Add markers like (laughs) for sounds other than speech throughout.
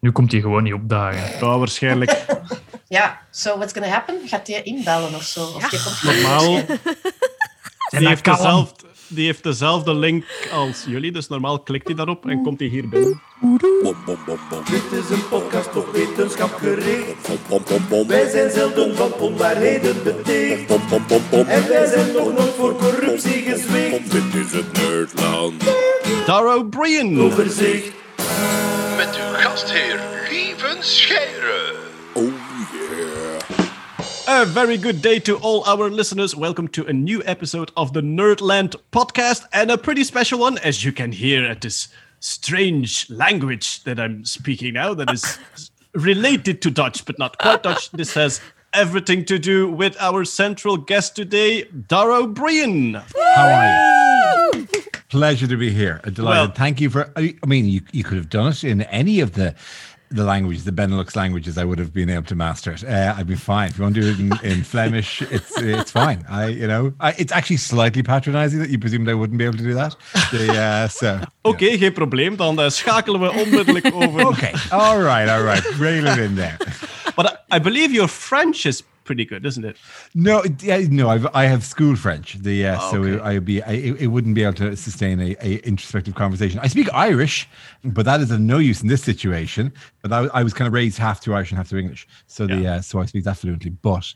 Nu komt hij gewoon niet opdagen. Ja, waarschijnlijk. (laughs) Ja, so what's gonna happen? Gaat hij inbellen of zo? Of komt Normaal. Die heeft, dezelfde, die heeft dezelfde link als jullie, dus normaal klikt hij daarop en komt hij hier binnen. Dit is een podcast op wetenschap gericht. Wij zijn zelden van onwaarheden beticht. En wij zijn nog nooit voor corruptie gezwicht. Dit is het Nerdland. Dara O'Brien. Overzicht. Met uw gastheer Lieven Oh yeah. A very good day to all our listeners. Welcome to a new episode of the Nerdland podcast, and a pretty special one, as you can hear at this strange language that I'm speaking now, that is (laughs) related to Dutch, but not quite Dutch. (laughs) This has everything to do with our central guest today, Dara Ó Briain. How are you? Pleasure to be here. Uh, Delighted. Well- Thank you for. I I mean, you, you could have done it in any of the the languages, the Benelux languages. I would have been able to master it. Uh, I'd be fine. If you want to do it in, (laughs) in Flemish, it's it's fine. I you know, I, it's actually slightly patronising that you presumed I wouldn't be able to do that. The, uh, so (laughs) Oké, geen probleem. Dan eh, schakelen we onmiddellijk over. (laughs) okay, all right, all right, reel it in there. But I, I believe your French is pretty good, isn't it? No, yeah, no, I've, I have school French. The uh, Oh, so. I'd be I, it wouldn't be able to sustain a, a introspective conversation. I speak Irish, but that is of no use in this situation. But I, was- I was kind of raised half to Irish and half to English, so the Yeah. uh, so I speak that fluently. But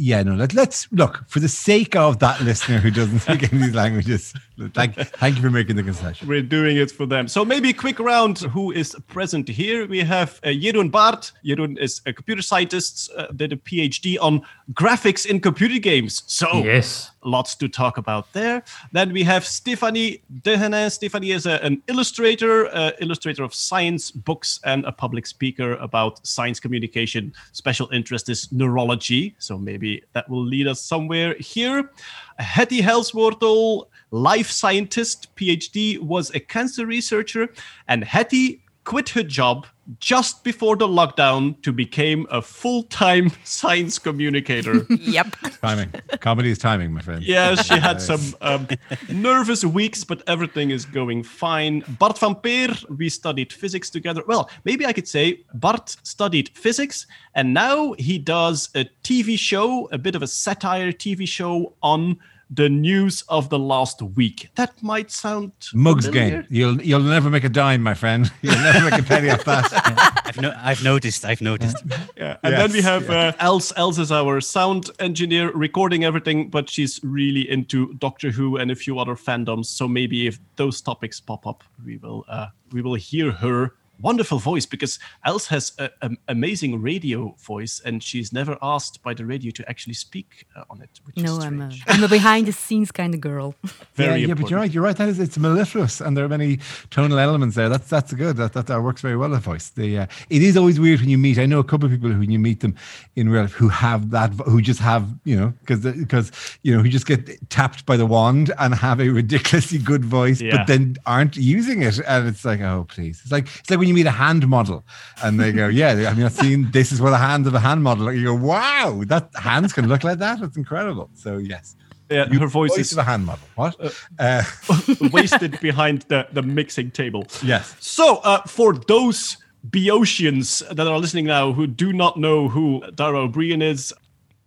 yeah, no, let, let's look for the sake of that (laughs) listener who doesn't speak any of these languages. Thank thank you for making the concession. We're doing it for them. So maybe a quick round. Who is present here? We have uh, Jeroen Baert. Jeroen is a computer scientist, uh, did a PhD on graphics in computer games. So Yes. Lots to talk about there. Then we have Stephanie Dehennin. Stephanie is a- an illustrator, uh, illustrator of science books, and a public speaker about science communication. Special interest is neurology, so maybe that will lead us somewhere here. Hetty Helsmoortel, life scientist, PhD, was a cancer researcher, and Hetty quit her job just before the lockdown to become a full-time (laughs) science communicator. Yep. Timing, comedy is timing, my friend. Yes, she had some um, nervous weeks, but everything is going fine. Bart van Peer, we studied physics together. Well, maybe I could say Bart studied physics, and now he does a TV show, a bit of a satire TV show on the news of the last week. That might sound Mugs familiar. game. You'll you'll never make a dime, my friend. (laughs) You'll never make a penny off that. (laughs) I've, no, I've noticed. I've noticed. (laughs) Yeah. And then we Yes, have uh, Els. Els is our sound engineer recording everything, but she's really into Doctor Who and a few other fandoms. So maybe if those topics pop up, we will uh, we will hear her wonderful voice because Els has an amazing radio voice, and she's never asked by the radio to actually speak uh, on it. Which No, is I'm a, strange. I'm a behind the scenes kind of girl. (laughs) very yeah, yeah, but you're right. You're right. That is, it's mellifluous, and there are many tonal elements there. That's that's good. That that, that works very well. The voice. The uh, it is always weird when you meet. I know a couple of people who, when you meet them in real life, who have that, who just have you know, because because you know, who just get tapped by the wand and have a ridiculously good voice, Yeah. but then aren't using it, and it's like, oh please. It's like it's like when you meet a hand model, and they go, yeah, I mean, I've seen this is what the hand of a hand model. You go, wow, that hands can look like that. It's incredible. So yes. yeah, her voice Voice is a hand model. What? Uh, (laughs) wasted behind the, the mixing table. yes. So, uh, for those Boeotians that are listening now who do not know who Dara Ó Briain is,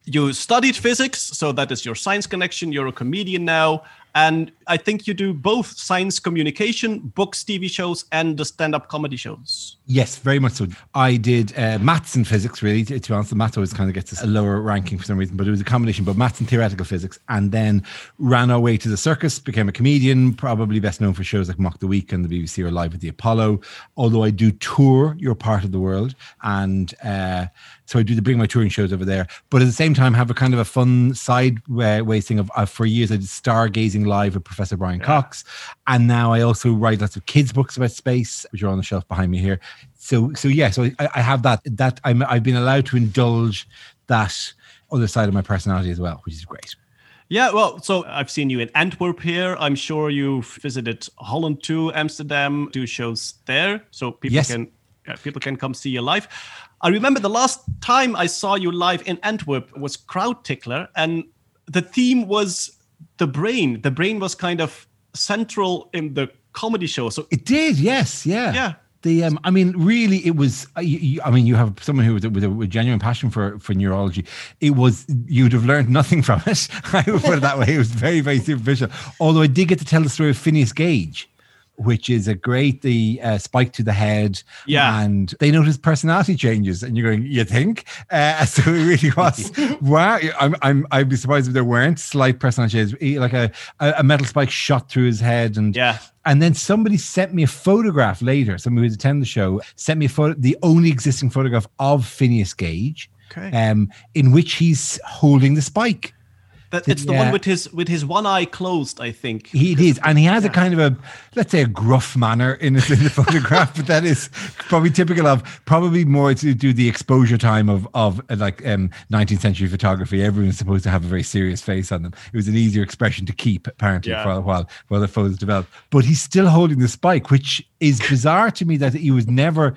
you studied physics, so that is your science connection. You're a comedian now. And I think you do both science communication, books, TV shows, and the stand up comedy shows. Yes, very much so. I did uh, maths and physics, really. To, be honest, the maths always kind of gets a lower ranking for some reason, but it was a combination, but maths and theoretical physics. And then ran our way to the circus, became a comedian, probably best known for shows like Mock the Week and the BBC or Live at the Apollo. Although I do tour your part of the world. And uh, so I do the bring my touring shows over there. But at the same time, have a kind of a fun sideways thing of uh, for years, I did stargazing live with Professor Brian Cox. And now I also write lots of kids' books about space, which are on the shelf behind me here so so yeah so I, I have that that I'm I've been allowed to indulge that other side of my personality as well, which is great. Yeah, well, so I've seen you in Antwerp here. I'm sure you've visited Holland too, Amsterdam, do shows there, so people Yes. can uh, people can come see you live. I remember the last time I saw you live in Antwerp was Crowd Tickler, and the theme was the brain. The brain was kind of central in the comedy show. So It did, yes, yeah. yeah, The um, I mean, really, it was. uh, you- you- I mean, you have someone who with a, with a, genuine passion for for neurology. It was you'd have learned nothing from it. (laughs) I would put it that way. It was very very superficial. Although I did get to tell the story of Phineas Gage. Which is a great the uh, spike to the head, Yeah. and they notice personality changes, and you're going, you think? Uh, (laughs) so it really was. (laughs) wow, I'm, I'm, I'd be surprised if there weren't slight personality changes, like a, a a metal spike shot through his head, and Yeah. and then somebody sent me a photograph later. Somebody who's attended the show sent me a photo, the only existing photograph of Phineas Gage, Okay. um, in which he's holding the spike. That, it's the one with his with his one eye closed, I think. He it is, and he has a kind of a, let's say, a gruff manner in, his, in the (laughs) photograph, but that is probably typical of probably more to do the exposure time of of uh, like um, 19th century photography. Everyone's supposed to have a very serious face on them. It was an easier expression to keep, apparently, Yeah. for a while while the photos developed. But he's still holding the spike, which is (laughs) bizarre to me that he was never.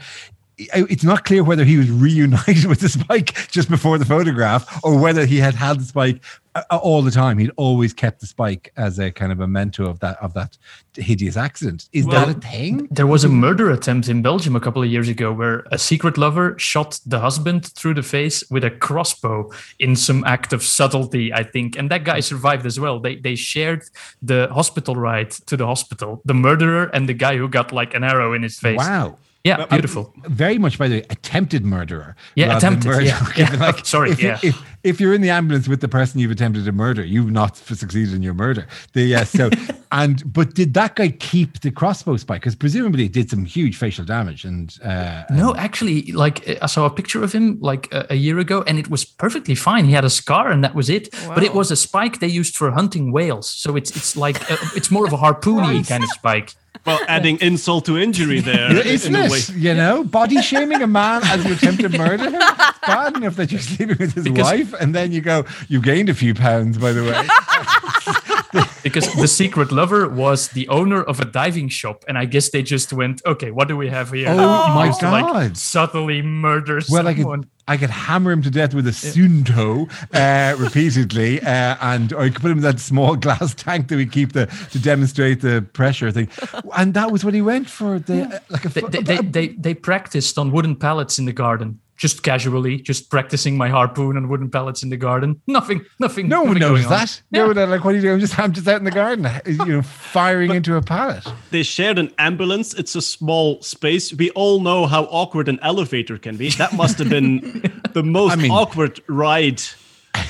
It's not clear whether he was reunited (laughs) with the spike just before the photograph, or whether he had had the spike uh, all the time. He'd always kept the spike as a kind of memento of that of that hideous accident. Is Well, that a thing? There was a murder attempt in Belgium a couple of years ago where a secret lover shot the husband through the face with a crossbow in some act of subtlety, I think. And that guy survived as well. They they shared the hospital ride to the hospital, the murderer and the guy who got like an arrow in his face. Wow. Yeah, beautiful. Very much, by the way, attempted murderer. Yeah, attempted, yeah, (laughs) yeah. Sorry, if, yeah. If, if you're in the ambulance with the person you've attempted to murder, you've not succeeded in your murder. The yeah, so (laughs) and but did that guy keep the crossbow spike? Because presumably it did some huge facial damage. And uh, No, actually, like uh, I saw a picture of him like a, a year ago, and it was perfectly fine. He had a scar, and that was it. But it was a spike they used for hunting whales, so it's it's like a, it's more of a harpoony kind of spike. Well, adding insult to injury there. Yeah, isn't in a way. it? You know, body shaming a man as you attempted murder him. It's bad enough that you're sleeping with his Because- wife, and then you go, you gained a few pounds, by the way. (laughs) because the secret lover was the owner of a diving shop, and I guess they just went, "Okay, what do we have here?" Oh my used to, like, God. subtly murder Well, I someone. could, I could hammer him to death with a Suunto uh, repeatedly, uh, and or I could put him in that small (laughs) glass tank that we keep the to demonstrate the pressure thing, and that was what he went for. The uh, like a they, they, they, they practiced on wooden pallets in the garden, just casually, just practicing my harpoon on wooden pallets in the garden. (laughs) Nothing, nothing. no one knows going on. that. No one like, what are you doing? I'm just I'm just out in the garden, (laughs) you know, firing into a pallet. They shared an ambulance. It's a small space. We all know how awkward an elevator can be. That must have been (laughs) the most I mean- awkward ride.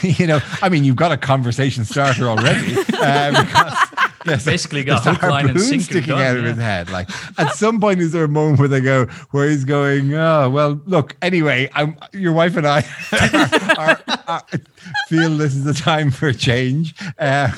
you know, I mean, you've got a conversation starter already. uh, because (laughs) there's a- Basically got there's a hook, line, and harpoon sinker sticking done, out of yeah. his head. Like at some point, is there a moment where they go, where he's going, oh well, look. Anyway, I'm your wife and I are, (laughs) are, are- feel this is the time for a change. Uh,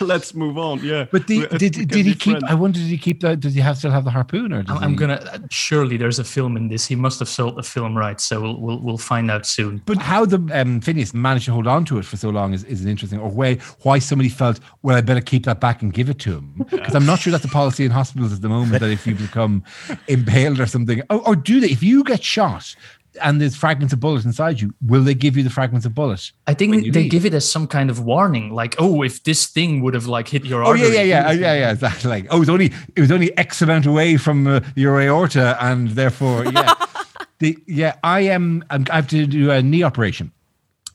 Let's move on. Yeah. but the, We- did did he keep? friends. I wonder, did he keep the? Does he have still have the harpoon or? I'm, I'm he- gonna surely there's a film in this. He must have sold the film rights, so we'll we'll, we'll find out soon. But how the um, Phineas managed to hold on to it for so long is, is an interesting, or way why somebody felt, well, I better keep that back and give it to him. Because I'm not sure that's a policy in hospitals at the moment that if you become impaled or something, or, or do they, if you get shot and there's fragments of bullet inside you, will they give you the fragments of bullet? I think they leave? give it as some kind of warning, like, oh, if this thing would have like hit your Oh yeah, artery. yeah, yeah, oh, yeah, yeah. Exactly. Like, oh, it was only it was only X amount away from uh, your aorta, and therefore, yeah, (laughs) the yeah. I am. I'm, I have to do a knee operation.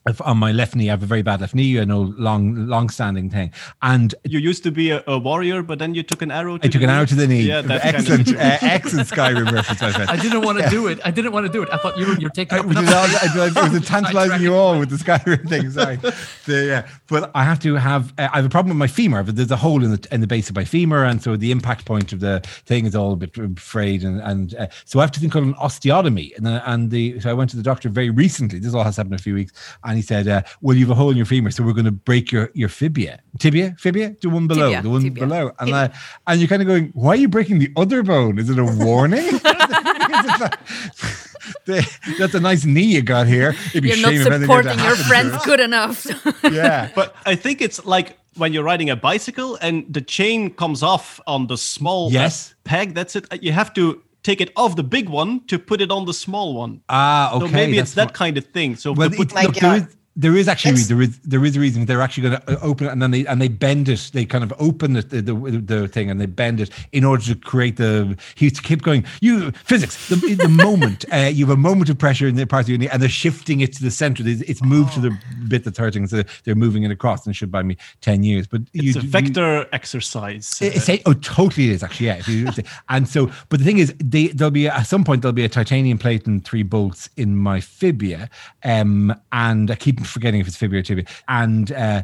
If- On my left knee, I have a very bad left knee, you know, long, long-standing thing, and You used to be a, a warrior, but then you took an arrow. To I took the an arrow to the knee. Yeah, that's excellent, Kind of uh, excellent Skyrim reference. I said. I didn't want to do it. I didn't want to do it. I thought you were you're taking I, up which enough is all, space. I, I, it was (laughs) tantalizing you all with the Skyrim thing. Sorry, the, yeah. But I have to have. Uh, I have a problem with my femur. But there's a hole in the in the base of my femur, and so the impact point of the thing is all a bit frayed, and and uh, so I have to think of an osteotomy. And uh, and the so I went to the doctor very recently. This all has happened a few weeks, and he said, uh, "Well, you have a hole in your femur, so we're going to break your your fibia, tibia, fibia, the one below, Tibia, the one tibia. below." And uh, and you're kind of going, "Why are you breaking the other bone? Is it a warning?" (laughs) (laughs) The- that's a nice knee you got here. It'd be You're not shame if anything supporting your happen friends good enough. (laughs) Yeah. But I think it's like when you're riding a bicycle and the chain comes off on the small uh, Yes. peg. That's it. You have to take it off the big one to put it on the small one. Ah, okay. so maybe that's it's that kind of thing. So Well, to put- it, My look, there God. is, There is actually there is there is a reason they're actually going to open it and then they and they bend it. They kind of open it, the, the the thing and they bend it in order to create the. He used to keep going. You physics the, the (laughs) moment uh, you have a moment of pressure in the part of your knee and they're shifting it to the center. It's, moved to the bit that's hurting, so they're moving it across. And should buy me ten years. But It's you, a you- vector exercise. it- it's a- oh, totally it is actually. Yeah. You, and so, but the thing is, they, there'll be at some point there'll be a titanium plate and three bolts in my fibia, um, and I keep forgetting if it's tibia. And uh,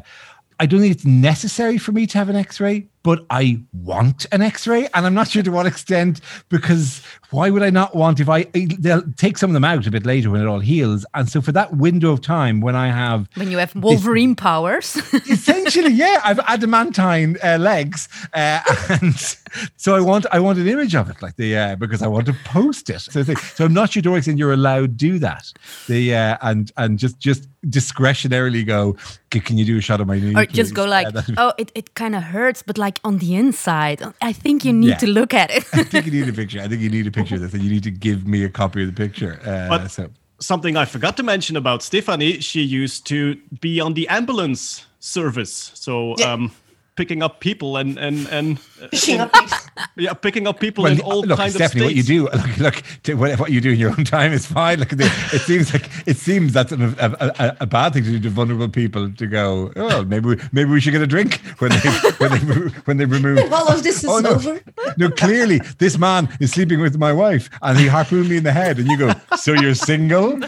I don't think it's necessary for me to have an X-ray, but I want an X-ray, and I'm not sure to what extent because why would I not want if I they'll take some of them out a bit later when it all heals, and so for that window of time when I have When you have Wolverine powers. (laughs) essentially, yeah, I've adamantine uh, legs, uh, and so I want I want an image of it, like the uh, because I want to post it. So, the- so I'm not sure to what extent you're allowed to do that. The uh, and and just just discretionarily go. Can you do a shot of my knee? or just go like, Uh, oh, it, it kind of hurts, but like on the inside. I think you need Yeah. to look at it. (laughs) I think you need a picture. I think you need a picture of this, and you need to give me a copy of the picture. Uh, But- so Something I forgot to mention about Stephanie, she used to be on the ambulance service. So Yeah. um, picking up people and and and Picking up people. (laughs) yeah, picking up people Well, in all look, kinds Stephanie, of what you do, (laughs) look, look to what, what you do in your own time is fine. Like the, it seems like it seems that's an, a, a, a bad thing to do to vulnerable people to go. Oh, maybe we, maybe we should get a drink when they (laughs) when they mo- when they remove. All of this is Oh, no. over. No, clearly this man is sleeping with my wife, and he harpooned me in the head, and you go, so you're single?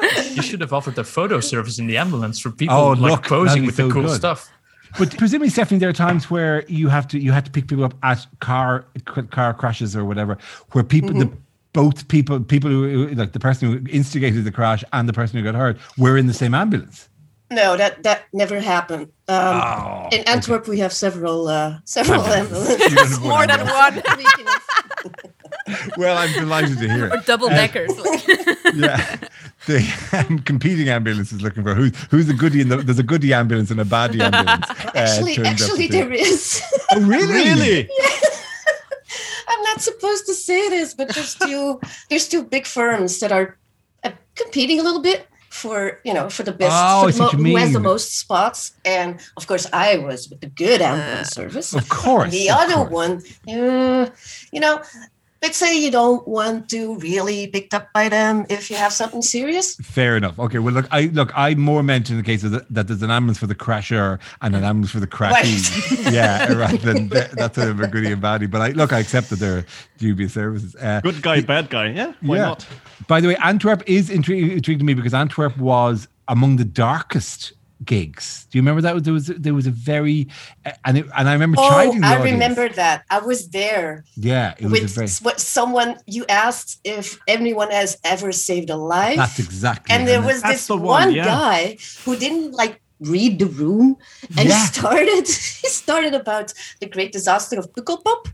(laughs) You should have offered a photo service in the ambulance for people Oh, like look, posing be with the cool good. stuff. But presumably, Stephanie, there are times where you have to you have to pick people up at car car crashes or whatever, where people the both people people who like the person who instigated the crash and the person who got hurt were in the same ambulance. No, that that never happened. Um, Oh, in Antwerp, we have several uh, several ambulances. You don't have More than one. (laughs) Well, I'm delighted to hear. or double deckers. like- (laughs) yeah, the (laughs) competing ambulance is looking for who's who's a goodie. In the, there's a goodie ambulance and a baddie (laughs) ambulance. uh, actually, actually, to be. there is. Oh, really? Really? (laughs) I'm not supposed to say this, but there's two there's two big firms that are uh, competing a little bit for you know for the best Oh, I for see the mo- who has the most spots. And of course, I was with the good ambulance service. Of course. the of other course. one, uh, you know, let's say you don't want to really be picked up by them if you have something serious. Fair enough. Okay. Well, look, I look. I more mentioned the case of the, that there's an ambulance for the crasher and an ambulance for the crashee. (laughs) yeah, rather than th- that's a bit goodie and baddie. But I look, I accept that they're dubious services. Uh, Good guy, bad guy. Yeah, why yeah. not? By the way, Antwerp is intri- intriguing to me because Antwerp was among the darkest gigs. Do you remember that? There was there was a very uh, and it, and I remember Oh, chiding the I audience. remember that. I was there Yeah, it was a with very. what someone you asked if anyone has ever saved a life. That's exactly. and it. there was this the one, one, yeah. guy who didn't like read the room and Yeah. he started (laughs) he started about the great disaster of Pukkelpop.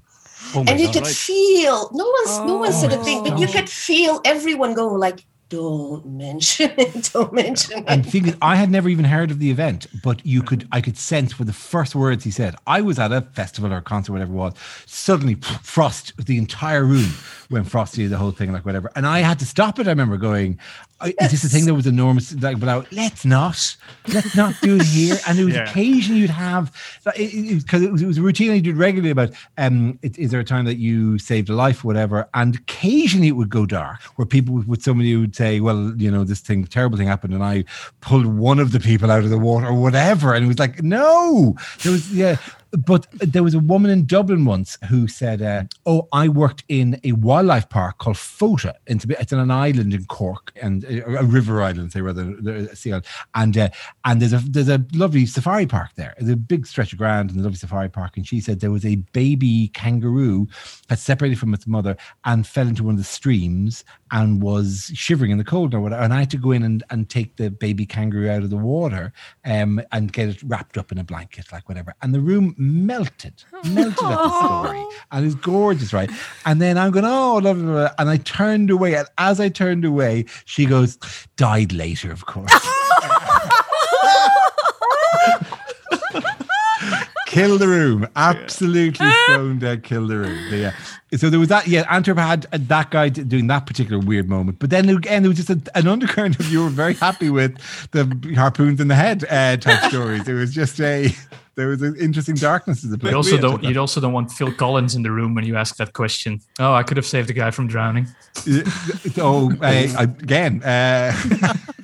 Oh my and you God. could right. feel no one's no one said a Oh. thing, but you could feel everyone go like, "Don't mention it, (laughs) don't mention And it." is, I had never even heard of the event, but you could, I could sense for the first words he said. I was at a festival or a concert, whatever it was. Suddenly, frost the entire room when Frosty the whole thing, like whatever. And I had to stop it. I remember going, "I- "Is this a thing that was enormous?" Like, but let's not, let's not do it here. And there was (laughs) Yeah. occasion you'd have because it, was, it was a routine I did regularly about. Um, is, is there a time that you saved a life, whatever? And occasionally it would go dark, where people would, with somebody would say, "Well, you know, this thing, terrible thing happened," and I pulled one of the people out of the water or whatever, and it was like, no, there was yeah. But there was a woman in Dublin once who said, uh, "Oh, I worked in a wildlife park called Fota. It's, on an island in Cork, and uh, a river island, say rather, a sea island. And uh, and there's a there's a lovely safari park there. There's a big stretch of ground and a lovely safari park. And she said there was a baby kangaroo had separated from its mother and fell into one of the streams and was shivering in the cold or whatever. And I had to go in and, and take the baby kangaroo out of the water um, and get it wrapped up in a blanket, like whatever. And the room melted, melted at the (laughs) story. And it's gorgeous, right? And then I'm going, oh, blah, blah, blah. And I turned away. And as I turned away, she goes, died later, of course. (laughs) kill the room. Absolutely stone dead, kill the room. Yeah. So there was that. Yeah, Antwerp had that guy doing that particular weird moment. But then again, there was just a, an undercurrent of you were very happy with the harpoons in the head uh, type stories. It was just a there was an interesting darkness to the place. You also don't. You also don't want Phil Collins in the room when you ask that question. Oh, I could have saved the guy from drowning. oh, uh, again. Uh, (laughs)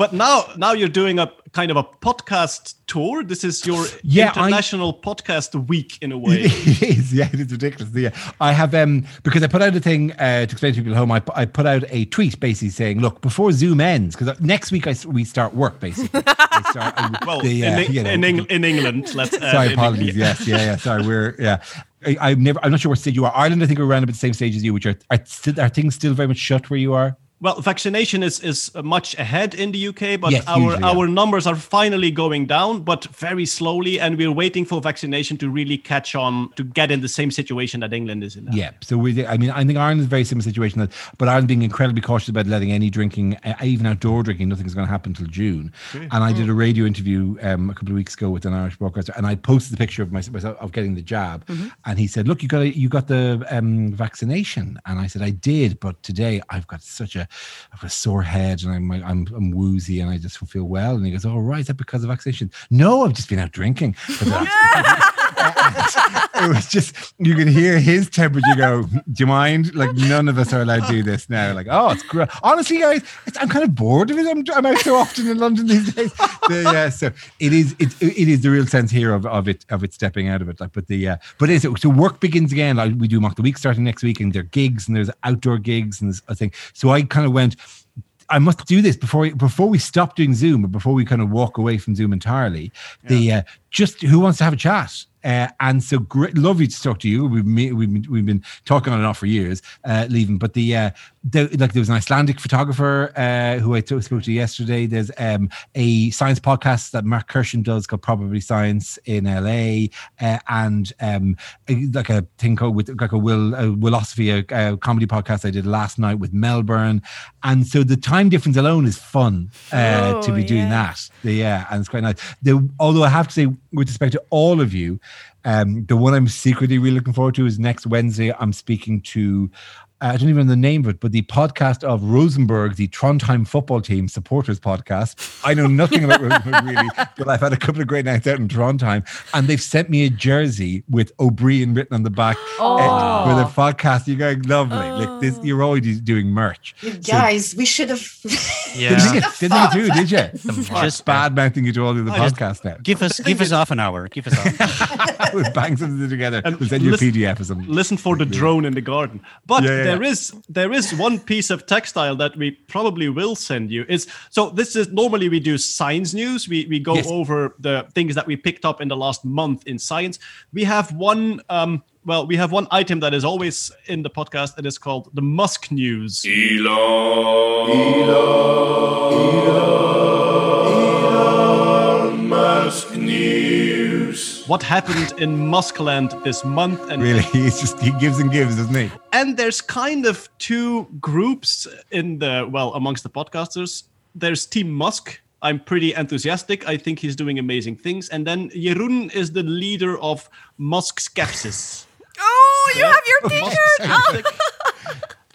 But now, now you're doing a kind of a podcast tour. This is your Yeah, I- international podcast week in a way. (laughs) it is, yeah, it is ridiculous. Yeah, I have um because I put out a thing uh, to explain to people at home. I, I put out a tweet basically saying, look, before Zoom ends, because next week I s- we start work basically. (laughs) I start, I- Well, the, uh, in, you know, in, Eng- in England, let's. Uh, Sorry, in- apologies. Yes, yeah, yeah. Sorry, we're yeah. I, I've never. I'm not sure what stage you are. Ireland, I think, we're around about the same stage as you, which are are, still, are things still very much shut where you are. Well, vaccination is is much ahead in the UK, but Yes, our usually, yeah. our numbers are finally going down, but very slowly, and we're waiting for vaccination to really catch on to get in the same situation that England is in. Now. Yeah. So we, I mean, I think Ireland is a very similar situation. But Ireland being incredibly cautious about letting any drinking, uh, even outdoor drinking, nothing's going to happen until June. And I did a radio interview um, a couple of weeks ago with an Irish broadcaster, and I posted the picture of myself of getting the jab, and he said, "Look, you got a, you got the um, vaccination," and I said, "I did, but today I've got such a, I've got a sore head, and I'm I'm I'm woozy, and I just don't feel well." And he goes, "Oh, right, is that because of vaccination?" No, I've just been out drinking. (laughs) (laughs) for the last it was just you can hear his temperature go. Do you mind? Like none of us are allowed to do this now. Like oh, it's great. Honestly, guys, it's, I'm kind of bored of it. I'm, I'm out so often in London these days. The, yeah, so it is. It, it is the real sense here of, of it of it stepping out of it. Like, but the uh, but it is so work begins again. Like we do mock the week starting next week, and there are gigs and there's outdoor gigs and there's a thing. So I kind of went. I must do this before before we stop doing Zoom or before we kind of walk away from Zoom entirely. The uh, just who wants to have a chat. Uh, and so great, lovely to talk to you. We've we've been, we've been talking on and off for years, uh, leaving. But the, uh, the like there was an Icelandic photographer uh, who I t- spoke to yesterday. There's um, a science podcast that Matt Kirshen does called Probably Science in LA, uh, and um, like a thing called with like a will a Wilosophy, a, a comedy podcast I did last night with Melbourne. And so the time difference alone is fun uh, to Oh, be doing yeah. that. The, yeah, and it's quite nice. The, although I have to say, with respect to all of you, um, the one I'm secretly really looking forward to is next Wednesday. I'm speaking to. I don't even know the name of it, but the podcast of Rosenborg, the Trondheim football team supporters podcast. I know nothing about Rosenborg (laughs) really, but I've had a couple of great nights out in Trondheim, and they've sent me a jersey with O'Brien written on the back uh, for the podcast. You're going lovely, like this. You're always doing merch. You guys, we should have. (laughs) Yeah. Didn't you? Didn't you too? Did you? (laughs) Just Just bad mouthing you to all the other I just- now. Give us give us half an hour. Give us half. we'll bang something together. And we'll send you a listen- PDF or something. Listen for the drone in the garden. But Yeah, yeah, there yeah. is there is one piece of textile that we probably will send you. Is so this is normally we do science news. We we go Yes. over the things that we picked up in the last month in science. We have one um well, we have one item that is always in the podcast. It is called the Musk News. Elon Elon Elon Musk News. What happened in Muskland this month? And Really, (laughs) he's just he gives and gives, doesn't he? and there's kind of two groups in the well amongst the podcasters. There's team musk. I'm pretty enthusiastic. I think he's doing amazing things. And then jeroen is the leader of musk skepsis. (laughs) Oh, you have your t-shirt. Oh.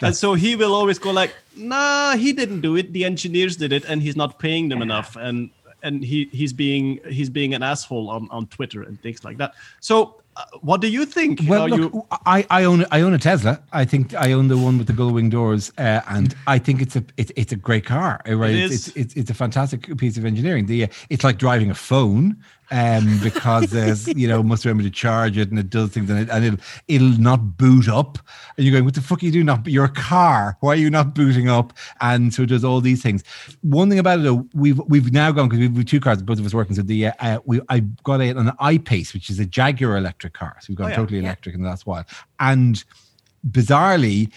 (laughs) and so he will always go like nah he didn't do it. The engineers did it and he's not paying them enough. And and he he's being he's being an asshole on on twitter and things like that so uh, what do you think Well, Are look, you I, I own I own a Tesla. I think I own the one with the gull wing doors, uh, and I think it's a it, it's a great car. Right? It's, it's it's it's a fantastic piece of engineering. The uh, it's like driving a phone, um, because there's (laughs) you know must remember to charge it and it does things and, it, and it'll it'll not boot up. And you're going, what the fuck are you doing? Not your car. Why are you not booting up? And so it does all these things. One thing about it though, we've we've now gone because we've two cars, both of us working. So the uh, we I got a, an I-Pace, which is a Jaguar electric car. So we've gone Oh, yeah. totally electric in the last while. And bizarrely,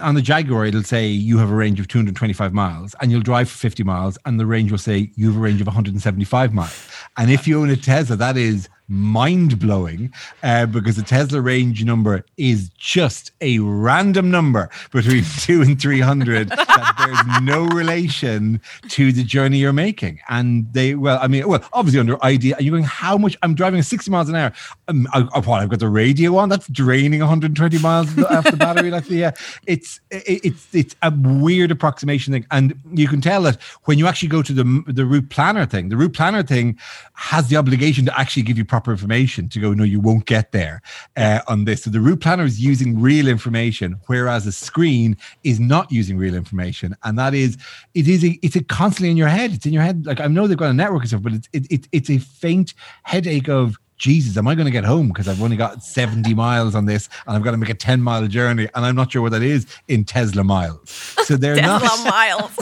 on the Jaguar, it'll say you have a range of 225 miles and you'll drive for 50 miles, and the range will say you have a range of 175 miles. And if you own a Tesla, that is mind blowing uh, because the Tesla range number is just a random number between (laughs) two and 300 that there's no relation to the journey you're making. And they, well, I mean, well, obviously under idea, you're going, how much? I'm driving 60 miles an hour. Um, I, I, what, I've got the radio on, that's draining 120 miles (laughs) off the battery. Like the, uh, it's, it, it's, it's a weird approximation thing. And you can tell that when you actually go to the, the route planner thing, the route planner thing has the obligation to actually give you proper information to go, no, you won't get there uh, on this. So the route planner is using real information, whereas a screen is not using real information. And that is, it is, a, it's a constantly in your head. It's in your head. Like I know they've got a network and stuff, but it's, it, it, it's a faint headache of, Jesus, am I going to get home? Because I've only got 70 miles on this and I've got to make a 10 mile journey. And I'm not sure what that is in Tesla miles. So they're (laughs) Tesla not. (laughs) miles.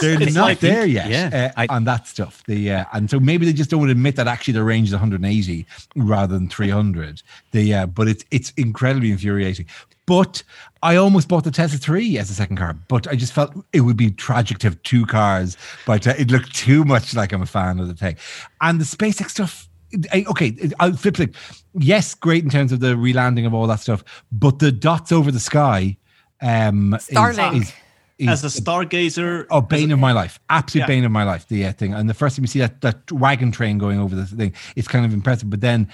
they're it's not like- there yet Yeah, uh, on that stuff. The uh, and so maybe they just don't want to admit that actually the range is 180 rather than 300. The uh, but it's it's incredibly infuriating. But I almost bought the Tesla 3 as a second car, but I just felt it would be tragic to have two cars. But uh, it looked too much like I'm a fan of the thing, and the SpaceX stuff. I- Okay, I'll flip it. Yes, great in terms of the relanding of all that stuff, but the dots over the sky, um, is- Starlink. is, is, As a stargazer, Oh, bane of my life, absolute Yeah. bane of my life. The uh, thing, and the first time you see that that wagon train going over the thing, it's kind of impressive. But then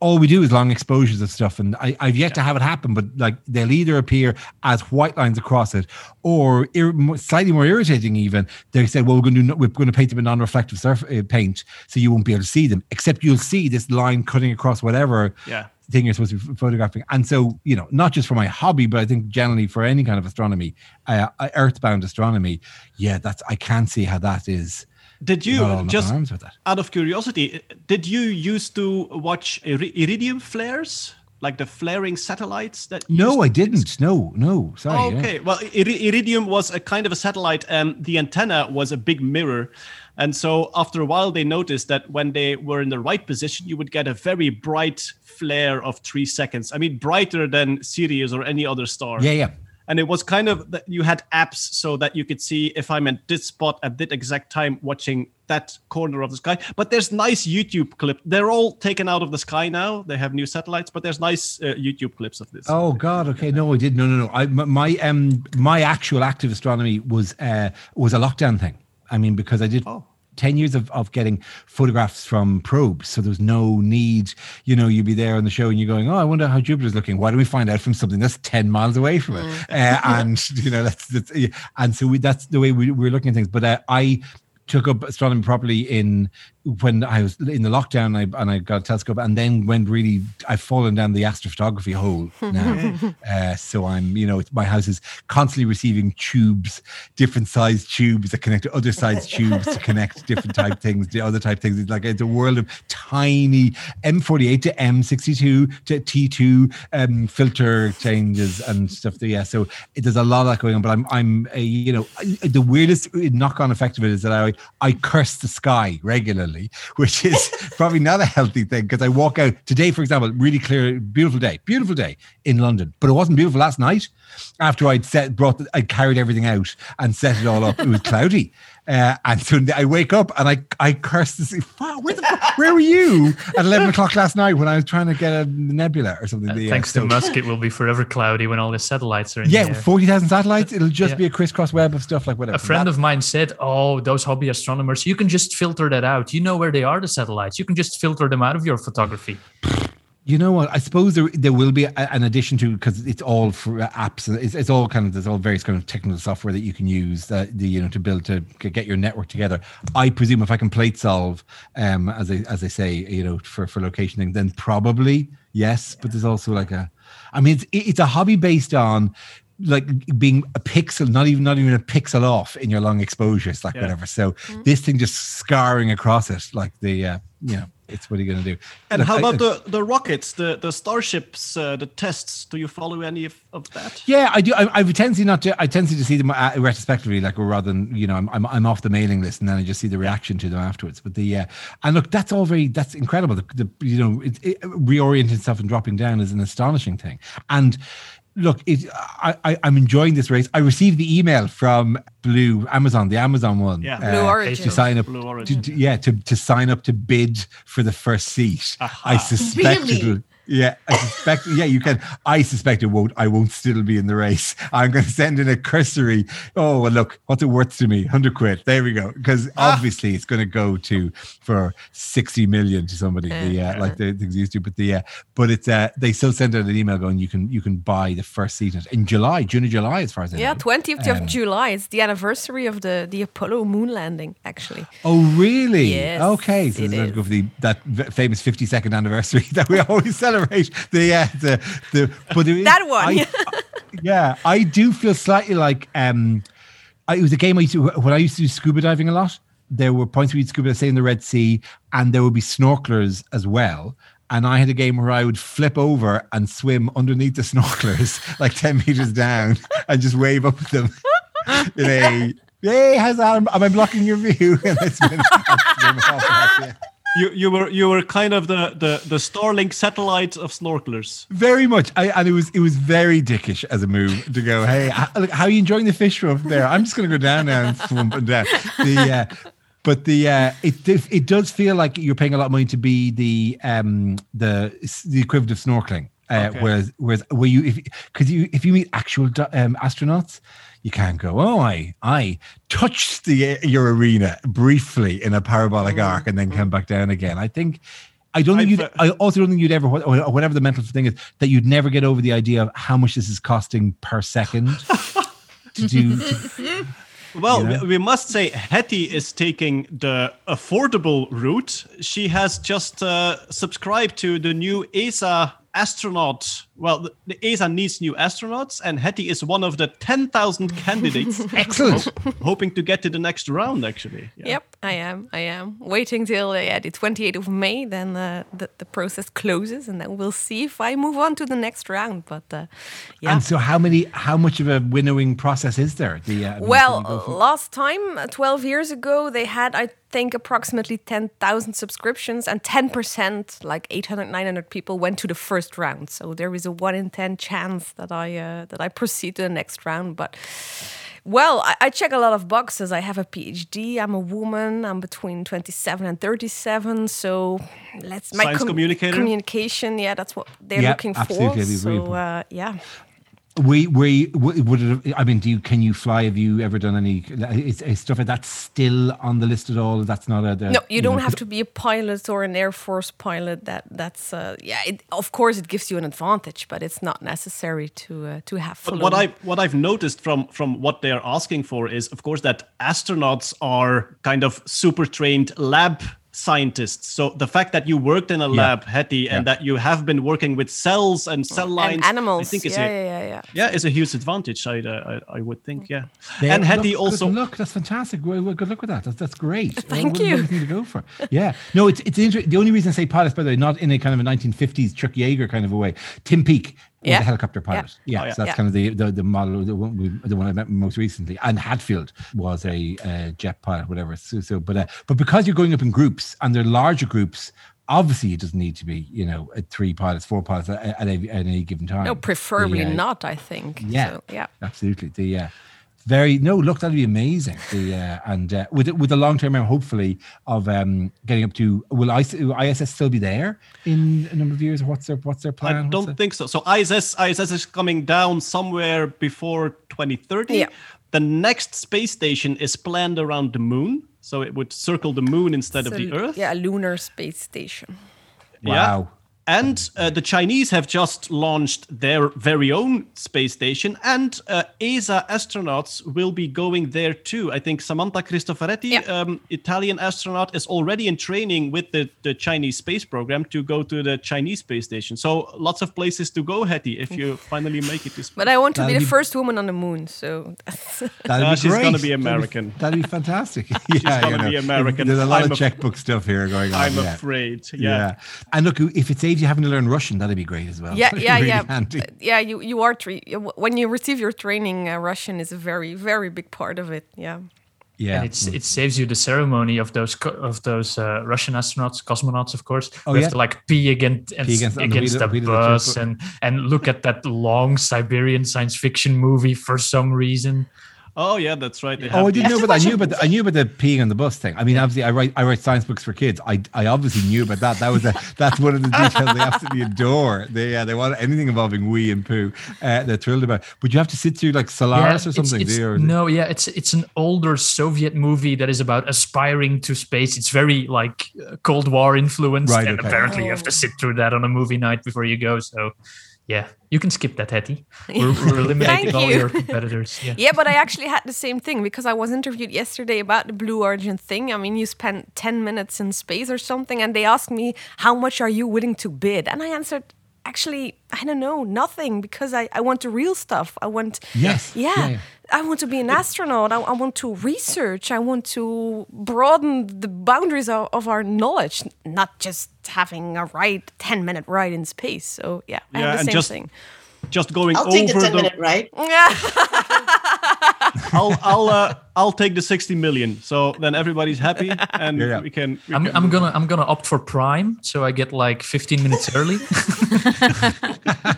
all we do is long exposures of stuff, and I, I've yet to have it happen. But like they'll either appear as white lines across it, or ir- slightly more irritating. Even they said, "Well, we're going to do, we're going to paint them in non-reflective surf uh, paint, so you won't be able to see them. Except you'll see this line cutting across whatever." yeah. thing you're supposed to be photographing. And so, you know, not just for my hobby, but I think generally for any kind of astronomy, uh, uh, earthbound astronomy, yeah, that's I can't see how that is. Did you up just arms with that. out of curiosity, did you used to watch iridium flares, like the flaring satellites that? No, I didn't. No, no, sorry. yeah. Okay, well, iri- iridium was a kind of a satellite, and the antenna was a big mirror. And so, after a while, they noticed that when they were in the right position, you would get a very bright flare of three seconds. I mean, brighter than Sirius or any other star. Yeah, yeah. And it was kind of that you had apps so that you could see if I'm at this spot at that exact time watching that corner of the sky. But there's nice YouTube clip. They're all taken out of the sky now. They have new satellites, but there's nice uh, YouTube clips of this. Oh God. Okay. No, I did. No, no, no. I my um my actual active astronomy was uh was a lockdown thing. I mean, because I did. Oh. 10 years of, of getting photographs from probes. So there was no need, you know, you'd be there on the show and you're going, oh, I wonder how Jupiter's looking. Why don't we find out from something that's 10 miles away from it? Uh, (laughs) and, you know, that's, that's and so we, that's the way we, we're looking at things. But uh, I took up astronomy properly in when I was in the lockdown and I, and I got a telescope and then went really, I've fallen down the astrophotography hole now. (laughs) uh, so I'm, you know, my house is constantly receiving tubes, different size tubes that connect to other size (laughs) tubes to connect different type things, the other type things. It's like it's a world of tiny M48 to M62 to T2 um, filter changes and stuff. Yeah, so it, there's a lot of that going on. But I'm, I'm, a, you know, the weirdest knock-on effect of it is that I, I curse the sky regularly, which is (laughs) probably not a healthy thing because I walk out today, for example, really clear, beautiful day, beautiful day in London, but it wasn't beautiful last night. After I'd set, brought, I carried everything out and set it all up. It was cloudy. Uh, and so I wake up and I I curse to Wow, where, the, where were you at eleven o'clock last night when I was trying to get a nebula or something? Uh, Yeah, thanks to Musk, it will be forever cloudy when all the satellites are in Yeah, the air. forty thousand satellites. It'll just Yeah. be a crisscross web of stuff like whatever. A friend That- of mine said, "Oh, those hobby astronomers, you can just filter that out. You know where they are, the satellites. You can just filter them out of your photography." You know what? I suppose there there will be an addition to because it's all for apps. It's, it's all kind of there's all various kind of technical software that you can use that the you know to build to get your network together. I presume if I can plate solve, um, as I as I say, you know, for for locationing, then probably yes. But there's also like a, I mean, it's it's a hobby based on like being a pixel, not even not even a pixel off in your long exposures, like Yeah. whatever. So this thing just scarring across it, like the uh, you know, it's what are you going to do? And Look, how I- about the, the rockets, the, the starships, uh, the tests? Do you follow any of, of that? Yeah, I do. I, I a tendency not to. I tend to see them uh, retrospectively, like rather than you know, I'm, I'm I'm off the mailing list and then I just see the reaction to them afterwards. But the uh, and look, that's all very that's incredible. The, the you know, it, it, reorienting stuff and dropping down is an astonishing thing. And look, it, I, I, I'm enjoying this race. I received the email from Blue Amazon, the Amazon one. Yeah. Uh, Blue Origin. To sign up. Blue To, Origin. to- yeah, to, to sign up to bid for the first seat. I suspect Really? it'll. Yeah, I suspect. Yeah, you can. I suspect it won't. I won't still be in the race. I'm going to send in a cursory. Oh, well, look, what's it worth to me? Hundred quid. There we go. Because obviously it's going to go to for sixty million to somebody. The uh, like the things used to. But the uh, but it's uh, they still send out an email going you can you can buy the first season in July, June or July, as far as I Yeah, know. 20th Um, of July. It's the anniversary of the, the Apollo moon landing, actually. Oh, really? Yes, Okay. So it is go for the that famous 52nd anniversary (laughs) that we always celebrate. The uh, the the but is, That one, I- yeah. I do feel slightly like um, I, it was a game I used to when I used to do scuba diving a lot. There were points where you'd scuba, say in the Red Sea, and there would be snorkelers as well. And I had a game where I would flip over and swim underneath the snorkelers, (laughs) like 10 meters down, and just wave up at them (laughs) in a, hey, how's that? Am I blocking your view? (laughs) And I swim, I swim off that, yeah. You you were you were kind of the the the Starlink satellite of snorkelers. Very much. I, and it was it was very dickish as a move to go, hey, h- look, how are you enjoying the fish from there? I'm just going to go down now and swim and down. The, uh, but the uh, it it does feel like you're paying a lot of money to be the um the the equivalent of snorkeling. Uh, Okay. Whereas whereas where you if because you if you meet actual um, astronauts. You can't go. Oh, I I touched the your arena briefly in a parabolic arc and then come back down again. I think I don't think I've, you'd. uh, I also don't think you'd ever, or whatever the mental thing is, that you'd never get over the idea of how much this is costing per second (laughs) to do. to- Well, You know? we, we must say Hetty is taking the affordable route. She has just uh, subscribed to the new ESA astronaut. Well, the, the ESA needs new astronauts, and Hetty is one of the 10,000 candidates (laughs) Excellent. hoping to get to the next round, actually. Yeah. Yep, I am. I am waiting till uh, yeah, the 28th of May. Then uh, the the process closes, and then we'll see if I move on to the next round. But uh, yeah. And so, how many? How much of a winnowing process is there? The uh, Well, can you go for- last time, uh, 12 years ago, they had, I think, approximately 10,000 subscriptions, and 10%, like 800, 900 people, went to the first round. So there is a 1 in 10 chance that I uh, that I proceed to the next round. But well, I, I check a lot of boxes. I have a PhD. I'm a woman. I'm between 27 and 37. So let's my Science communicator? communication. Yeah, that's what they're Yeah, looking for. that'd So uh, yeah. We we would it, I mean, do you can you fly? Have you ever done any is, is stuff like that still on the list at all? That's not a the, No, you don't know, have to be a pilot or an Air Force pilot. That that's uh, yeah. It, of course, it gives you an advantage, but it's not necessary to uh, to have. But what I what I've noticed from from what they're asking for is, of course, that astronauts are kind of super trained lab scientists. So the fact that you worked in a lab, Hetty, and Yeah. that you have been working with cells and cell lines, and animals. I think is yeah, a yeah, yeah, yeah. yeah, is a huge advantage. I uh, I, I would think, yeah. There- and Hetty look, also good luck. That's fantastic. Well, well, good luck with that. That's that's great. (laughs) Thank What a you. lovely to go for. Yeah. No, it's it's inter- the only reason I say pilots, by the way, not in a kind of a 1950s Chuck Yeager kind of a way. Tim Peake was Yeah. a helicopter pilot. Yeah. Oh, yeah. So that's Yeah. kind of the the, the model, the one, we, the one I met most recently. And Hadfield was a uh, jet pilot, whatever. So, so but uh, but because you're going up in groups and they're larger groups. Obviously, it doesn't need to be, you know, uh, three pilots, four pilots at, at, a, at any given time. No, preferably The, uh, not. I think. yeah, So, yeah. absolutely. The uh, very no look that'd be amazing. The uh, and uh, with with the long term, hopefully of um, getting up to will IS, will ISS still be there in a number of years? What's their what's their plan? I What's don't the- think so. So ISS ISS is coming down somewhere before 2030. Yeah. The next space station is planned around the moon, so it would circle the moon instead of the Earth. Yeah, a lunar space station. Yeah. And uh, the Chinese have just launched their very own space station, and uh, ESA astronauts will be going there too. I think Samantha Cristoforetti, yeah. um, Italian astronaut, is already in training with the, the Chinese space program to go to the Chinese space station. So lots of places to go, Hetty, if you (laughs) finally make it to space. But I want to that'll be the be... first woman on the moon, so that'll (laughs) no, be she's going to be American. That'd be, be fantastic. (laughs) yeah, she's going to be American. There's a lot I'm of checkbook stuff here going on. I'm yeah. afraid. Yeah. yeah. And look, if it's 80 if You having to learn Russian, that'd be great as well. Yeah, (laughs) yeah, really yeah. Handy. Uh, yeah, you, you are, tre- when you receive your training, uh, Russian is a very, very big part of it. Yeah. Yeah, and it's mm. it saves you the ceremony of those of those uh, Russian astronauts, cosmonauts, of course. Oh, we yeah? have to like pee against pee against, against the, the, the bus the and and look at that long Siberian science fiction movie for some reason. Oh yeah, that's right. They Oh, I didn't know Have to about that. I knew it. about the, I knew about the peeing on the bus thing. I mean, obviously, I write I write science books for kids. I I obviously knew about that. That was a, that's one of the details they absolutely adore. They uh, they want anything involving wee and poo. Uh, they're thrilled about. But you have to sit through like Solaris or something. it's- do you? Or no, yeah, it's it's an older Soviet movie that is about aspiring to space. It's very like uh, Cold War influenced, Right, and okay. apparently you have to sit through that on a movie night before you go. So, yeah, you can skip that, Hetty. (laughs) We're, we're eliminating all you. your competitors. Yeah. (laughs) Yeah, but I actually had the same thing because I was interviewed yesterday about the Blue Origin thing. I mean, you spent 10 minutes in space or something, and they asked me, How much are you willing to bid? And I answered, Actually, I don't know, nothing, because I, I want the real stuff. I want, Yes. yeah, Yeah, yeah. I want to be an astronaut. I, I want to research. I want to broaden the boundaries of, of our knowledge, not just having a ride, 10 minute ride in space. So, yeah, I Yeah, have the and same just- thing. just going I'll over take the 10 minute ride. (laughs) I'll I'll uh, I'll take the 60 million. So then everybody's happy (laughs) and Yeah, yeah. we can. we I'm, can I'm gonna. I'm gonna opt for Prime, so I get like 15 minutes early. (laughs) (laughs)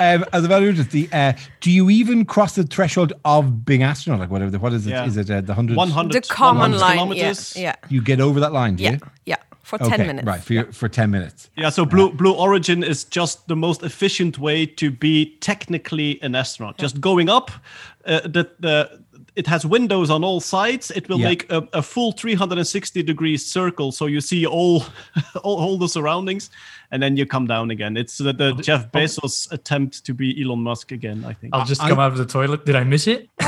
um, as a matter of the uh, do you even cross the threshold of being astronaut? Like whatever. the- What is it? Is Yeah. it uh, the hundred? 100 The common 100 line. Yeah, yeah, You get over that line, do yeah, you? yeah, for 10 Okay, minutes. right for your, for ten minutes. Yeah, so Blue Blue Origin is just the most efficient way to be technically an astronaut. Just going up, uh, the the it has windows on all sides. It will Yeah. make a, a full 360 degrees circle, so you see all, (laughs) all all the surroundings, and then you come down again. It's the, the Jeff Bezos attempt to be Elon Musk again. I think. I'll just I- come out of the toilet. Did I miss it? (laughs)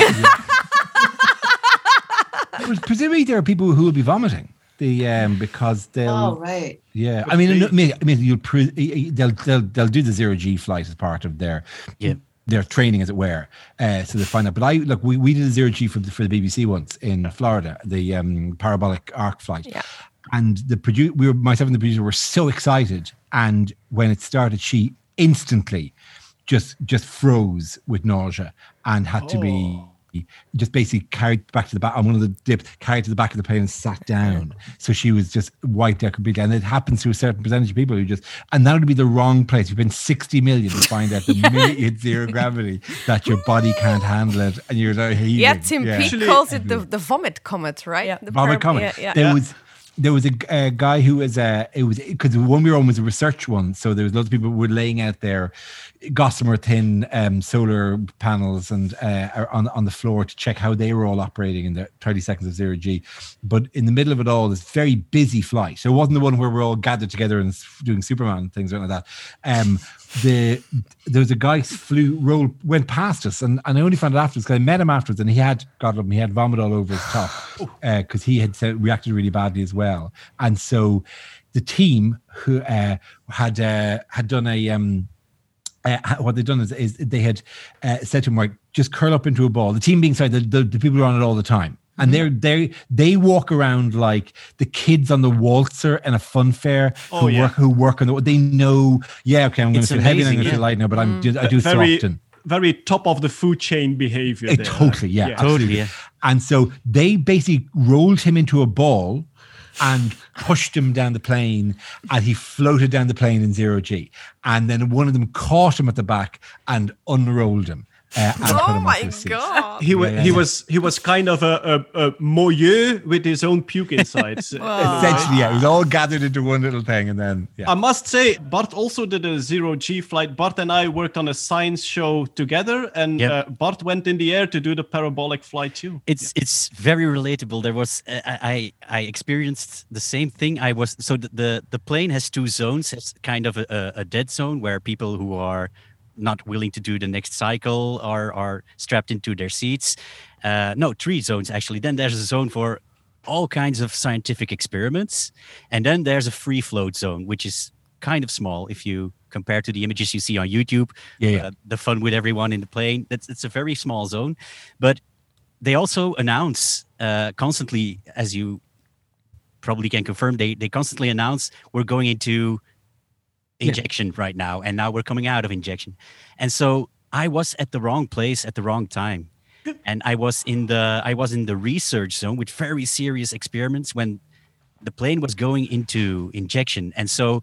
But presumably there are people who will be vomiting. The um because they'll Oh, right. yeah. I mean, I mean, I mean, you'll pre- they'll they'll they'll do the zero G flight as part of their Yeah. their training, as it were. Uh, so they find out. But I look, we, we did a zero G for the, for the BBC once in Florida, the um, parabolic arc flight. Yeah. And the producer, we were myself and the producer were so excited, and when it started, she instantly just just froze with nausea and had to be just basically carried back to the back on one of the dips, carried to the back of the plane and sat down. So she was just wiped out completely. And it happens to a certain percentage of people who just, and that would be the wrong place. You've been 60 million to find out the (laughs) minute you hit zero gravity that your body can't handle it and you're like, heaving. Yeah, Tim Yeah. Peake calls it the, the vomit comet, right? Yeah. The vomit param- Common. Yeah, yeah. There was there was a, a guy who was a it was because the one we were on was a research one, so there was lots of people who were laying out their gossamer thin um, solar panels and uh, on on the floor to check how they were all operating in the 30 seconds of zero G. But in the middle of it all, this very busy flight. So it wasn't the one where we're all gathered together and doing Superman things like that. Um, the there was a guy flew roll went past us and, and I only found it afterwards because I met him afterwards and he had God love him he had vomit all over his top because he had said, reacted really badly as well and so the team who uh, had uh, had done a um, uh, what they'd done is, is they had uh, said to him, right, just curl up into a ball. The team being sorry, the, the, the people who are on it all the time. And they're they they walk around like the kids on the waltzer and a fun fair Oh, who yeah. work who work on the they know yeah okay I'm going to feel heavy and I'm going to feel light now but I'm I do it so very often very top of the food chain behavior. Eh, there. totally yeah, Yeah. Totally, yeah. and so they basically rolled him into a ball and pushed him down the plane and he floated down the plane in zero G. And then one of them caught him at the back and unrolled him. Uh, and Oh my onto a seat. god! He, wa- Yeah, yeah, he yeah. was he was kind of a, a, a moyeu with his own puke inside. (laughs) Essentially, yeah, it was all gathered into one little thing and then yeah. I must say, Bart also did a zero G flight. Bart and I worked on a science show together, and Yep. uh, Bart went in the air to do the parabolic flight too. It's it's very relatable. There was uh, I I I experienced the same thing. I was so the the, the plane has two zones. It's kind of a, a, a dead zone where people who are not willing to do the next cycle are are strapped into their seats. Uh, no, three zones actually. Then there's a zone for all kinds of scientific experiments, and then there's a free float zone, which is kind of small if you compare to the images you see on YouTube. Yeah, yeah. Uh, the fun with everyone in the plane. That's it's a very small zone, but they also announce uh, constantly, as you probably can confirm, they they constantly announce we're going into Yeah. injection right now, and now we're coming out of injection. And so I was at the wrong place at the wrong time. and I was in the I was in the research zone with very serious experiments when the plane was going into injection, and so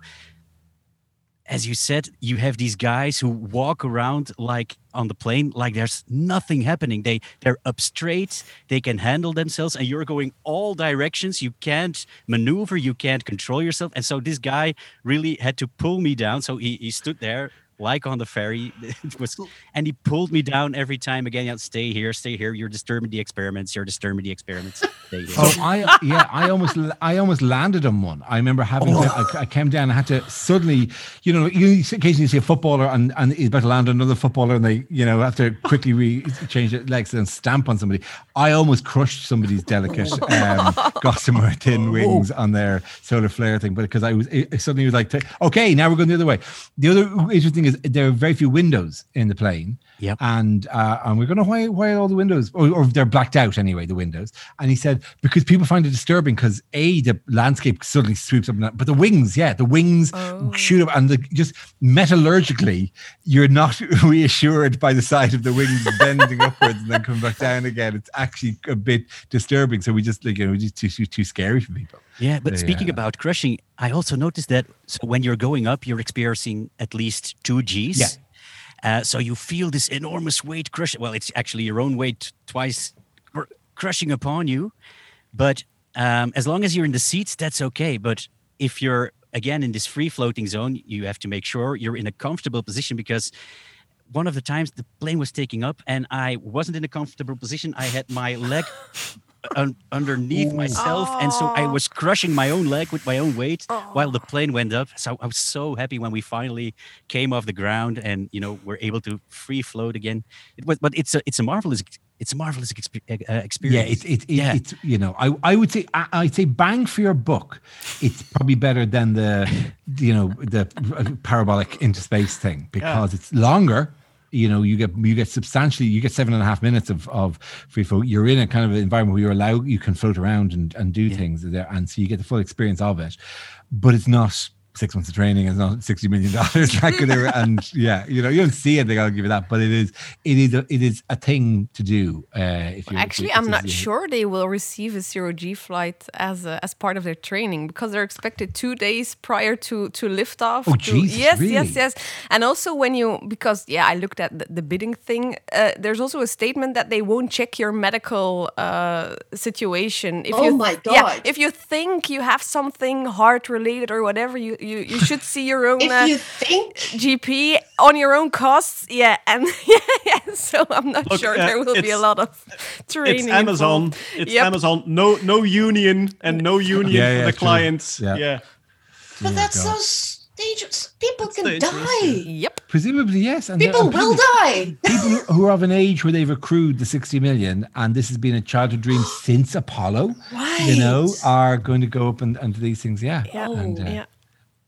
as you said, you have these guys who walk around like on the plane like there's nothing happening. They they're up straight, they can handle themselves, and you're going all directions. You can't maneuver, you can't control yourself. And so this guy really had to pull me down. So he, he stood there like on the ferry. (laughs) It was, and he pulled me down every time again. Yeah, stay here, stay here. You're disturbing the experiments. You're disturbing the experiments. Stay here. Oh, I yeah, I almost I almost landed on one. I remember having to, I, I came down I had to suddenly, you know, you occasionally see a footballer and and he's about to land on another footballer and they, you know, have to quickly re- change their legs and stamp on somebody. I almost crushed somebody's delicate (laughs) um, gossamer thin wings on their solar flare thing, but because I was it, it suddenly was like, okay, now we're going the other way. The other interesting thing there are very few windows in the plane. Yep. And uh, and we're going to why why are all the windows or, or they're blacked out anyway the windows. And he said because people find it disturbing because a the landscape suddenly sweeps up, and down, but the wings, yeah, the wings Oh. shoot up, and the, just metallurgically you're not (laughs) reassured by the sight of the wings bending upwards and then coming back down again. It's actually a bit disturbing. So we just like you know just too too, too scary for people. Yeah, but speaking Yeah. about crushing, I also noticed that so when you're going up, you're experiencing at least two G's. Yeah. Uh, so you feel this enormous weight crush. Well, it's actually your own weight twice cr- crushing upon you. But um, as long as you're in the seats, that's okay. But if you're again in this free floating zone, you have to make sure you're in a comfortable position because one of the times the plane was taking up and I wasn't in a comfortable position. I had my leg (laughs) un- underneath myself, and so I Oh. was crushing my own leg with my own weight while the plane went up. So I was so happy when we finally came off the ground and you know were able to free float again. It was, but it's a it's a marvelous it's a marvelous expe- uh, Yeah, experience. it, it, it, Yeah. it's you know, I, I would say I, I'd say bang for your buck. It's probably better than the you know the parabolic into space thing (laughs) because it's longer. You know, you get you get substantially you get seven and a half minutes of of free float. You're in a kind of environment where you're allowed you can float around and and do things there, and so you get the full experience of it. But it's not six months of training. is not sixty million dollars. (laughs) And yeah, you know, you don't see it. They gotta give you that, but it is it is a, it is a thing to do. Uh, if you Actually, I'm not sure they will receive a zero G flight as a, as part of their training because they're expected two days prior to to liftoff. Oh, to, Jesus, yes, really? yes, yes. And also when you because yeah, I looked at the, the bidding thing. Uh, there's also a statement that they won't check your medical uh, situation. If Oh you, my Yeah, if you think you have something heart related or whatever, you you, you should see your own. If uh, you think GP on your own costs, yeah, and (laughs) yeah, yeah, so I'm not Look, sure uh, there will be a lot of training. It's Amazon. involved. It's Yep. Amazon. No, no union and no union Yeah, for the true. clients. Yeah. yeah. but that's God. so dangerous. People can dangerous, die. Yep. Presumably, yes. And People and will die. People who are of an age where they've accrued the 60 million and this has been a childhood dream (gasps) since Apollo, you know, are going to go up and, and do these things. Yeah. Yeah. And, uh, yeah.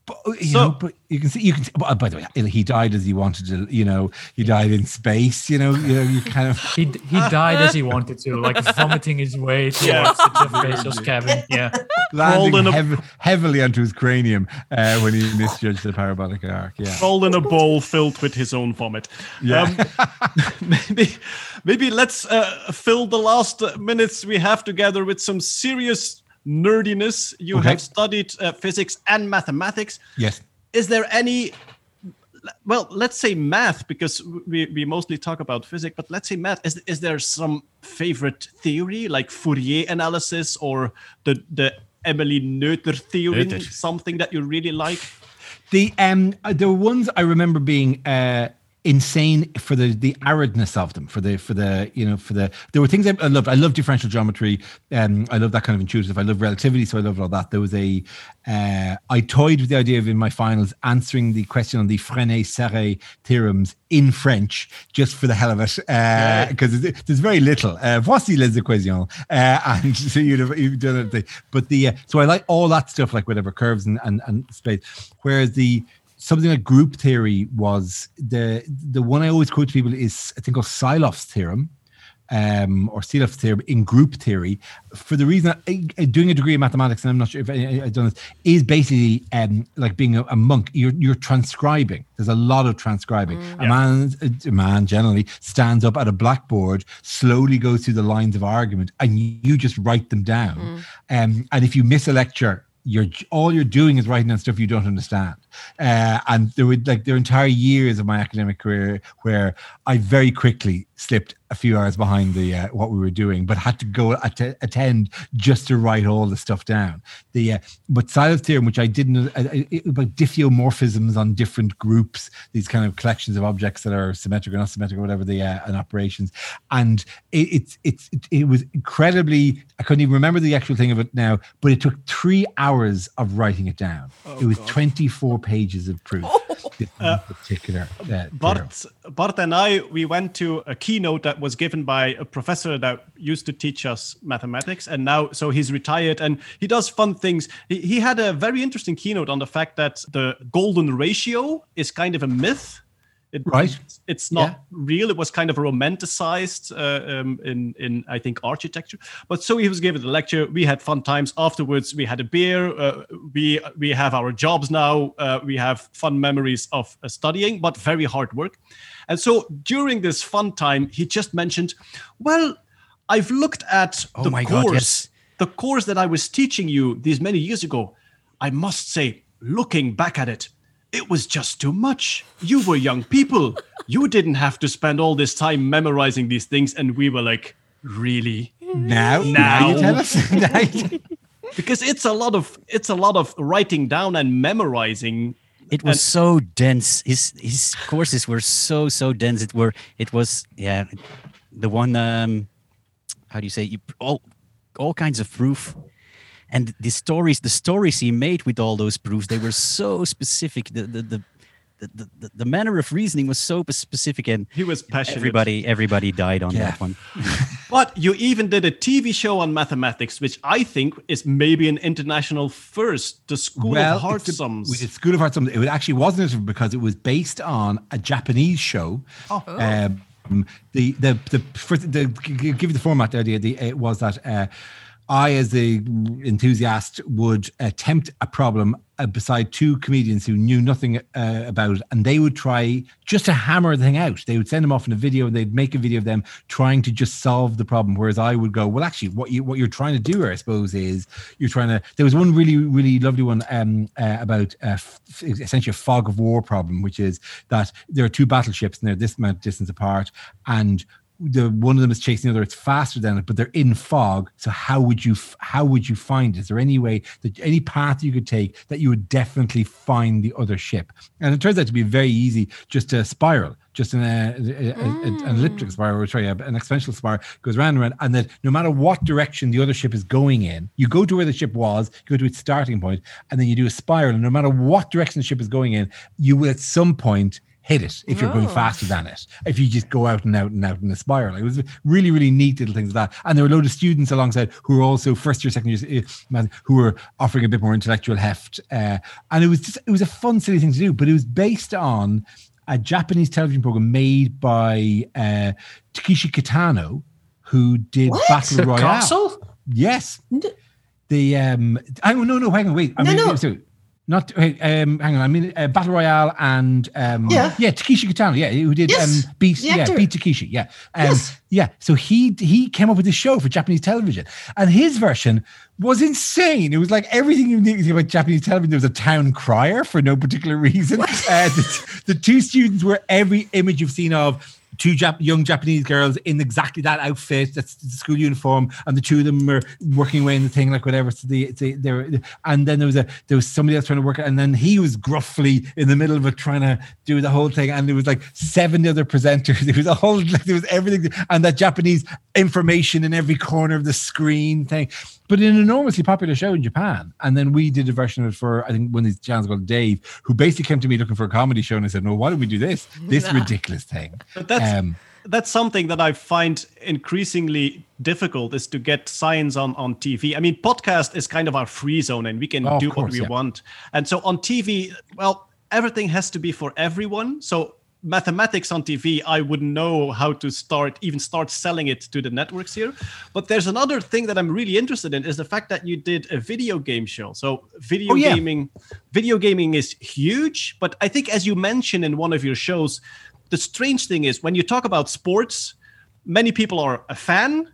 But, you So- know, but you can see, you can see, by by the way, he died as he wanted to, you know, he died in space, you know, you know, you kind of, (laughs) He he died as he wanted to, like vomiting his way (laughs) towards Yeah. the Jeff Bezos (laughs) cabin. Yeah. landing in a- heavily onto his cranium uh, when he misjudged the parabolic arc. Yeah. Rolled in a bowl filled with his own vomit. Yeah. Um, maybe, maybe let's uh, fill the last uh, minutes we have together with some serious nerdiness. You Okay. have studied uh, physics and mathematics. Yes. Is there any? Well, let's say math because we, we mostly talk about physics, but let's say math. Is, is there some favorite theory like Fourier analysis or the the Emily Noether theorem? Noether. Something that you really like? The um the ones I remember being uh insane for the the aridness of them for the for the you know for the there were things I, I loved I love differential geometry um I love that kind of intuitive I love relativity so I love all that. There was a uh I toyed with the idea of in my finals answering the question on the Frenet Serret theorems in French just for the hell of it uh because there's very little. Uh voici les équations uh and (laughs) so you'd have you've done it. But the uh, so I like all that stuff like whatever curves and and, and space. Whereas the something like group theory was the the one I always quote to people is I think of Sylow's theorem, um, or seal theorem in group theory for the reason that doing a degree in mathematics, and I'm not sure if I- I've done this, is basically um, like being a, a monk. You're you're transcribing. There's a lot of transcribing. A man, a man generally stands up at a blackboard, slowly goes through the lines of argument, and you, you just write them down. Um, and if you miss a lecture, you're all you're doing is writing down stuff you don't understand. Uh, and there would like there were entire years of my academic career where I very quickly slipped a few hours behind the uh, what we were doing, but had to go att- attend just to write all the stuff down. The uh, but Sylow's theorem, which I didn't uh, it, about diffeomorphisms on different groups, these kind of collections of objects that are symmetric or not symmetric or whatever the uh, and operations, and it, it's it's it, it was incredibly. I couldn't even remember the actual thing of it now, but it took three hours of writing it down. it was twenty four pages of proof. this one particular uh. Bart, Bart and I, we went to a keynote that was given by a professor that used to teach us mathematics, and now so he's retired and he does fun things. He, he had a very interesting keynote on the fact that the golden ratio is kind of a myth. It, Right. It's not Yeah. real. It was kind of romanticized uh, um, in in I think architecture. But so he was given the lecture. We had fun times afterwards. We had a beer. Uh, we we have our jobs now. Uh, we have fun memories of uh, studying, but very hard work. And so during this fun time, he just mentioned, "Well, I've looked at Oh the my course, God, yes. the course that I was teaching you these many years ago. I must say, looking back at it." It was just too much. You were young people. You didn't have to spend all this time memorizing these things. And we were like, really? now, (laughs) now you tell us. Because it's a lot of it's a lot of writing down and memorizing. It was And- so dense. His his courses were so so dense. It were it was yeah, the one um, how do you say you all all kinds of proof, and the stories the stories he made with all those proofs they were so specific. The the the the, the, the manner of reasoning was so specific, and He was passionate. everybody everybody died on Yeah. that one. (laughs) But you even did a TV show on mathematics, which I think is maybe an international first. The School of Hard it's the- Sums. We did School of Hard Sums. It actually wasn't because it was based on a Japanese show. Oh. Um, the the the for the give you the format the idea. The, it was that uh, I, as the enthusiast, would attempt a problem uh, beside two comedians who knew nothing uh, about it, and they would try just to hammer the thing out. They would send them off in a video, and they'd make a video of them trying to just solve the problem. Whereas I would go, well, actually, what you what you're trying to do, here, I suppose, is you're trying to. There was one really really lovely one um, uh, about uh, f- essentially a fog of war problem, which is that there are two battleships and they're this amount distance apart, and the one of them is chasing the other. It's faster than it, but they're in fog. So how would you how would you find? it? Is there any way that any path you could take that you would definitely find the other ship? And it turns out to be very easy. Just a spiral, just an, uh, a, a- a- an elliptic spiral, or sorry, an exponential spiral goes round and round, and that no matter what direction the other ship is going in, you go to where the ship was, you go to its starting point, and then you do a spiral. And no matter what direction the ship is going in, you will at some point hit it if you're going Oh. faster than it. If you just go out and out and out in a spiral, it was really, really neat little things like that. And there were a load of students alongside who were also first year, second year, uh, who were offering a bit more intellectual heft. Uh, and it was just, it was a fun, silly thing to do, but it was based on a Japanese television program made by uh, Takeshi Kitano, who did What? Battle The Royale. castle? Yes. The um, hang on, no, no, hang on, wait. I No, mean, no. so not hey, um, hang on. I mean, uh, Battle Royale and um, Yeah. yeah, Takeshi Kitano, yeah, who did Yes, um, beat, yeah, beat Takeshi, yeah, um, Yes. yeah. So he he came up with this show for Japanese television, and his version was insane. It was like everything you need about Japanese television. There was a town crier for no particular reason. Uh, the, the two students were every image you've seen of two Jap- young Japanese girls in exactly that outfit. That's the school uniform, and the two of them were working away in the thing, like whatever. So they, the, they were, and then there was a there was somebody else trying to work, it, and then he was gruffly in the middle of it trying to do the whole thing, and there was like seven other presenters. (laughs) It was a whole like there was everything, and that Japanese information in every corner of the screen thing. But an enormously popular show in Japan, and then we did a version of it for I think one of these channels called Dave, who basically came to me looking for a comedy show, and I said, "No, why don't we do this? (laughs) This ridiculous thing." But that's Um, that's something that I find increasingly difficult is to get science on on TV. I mean, podcast is kind of our free zone, and we can Oh, do what we yeah. want. And so on TV, well, everything has to be for everyone. So mathematics on TV, I wouldn't know how to start even start selling it to the networks here. But there's another thing that I'm really interested in is the fact that you did a video game show. So video Oh, yeah. gaming, video gaming is huge. But I think as you mentioned in one of your shows, the strange thing is when you talk about sports, many people are a fan.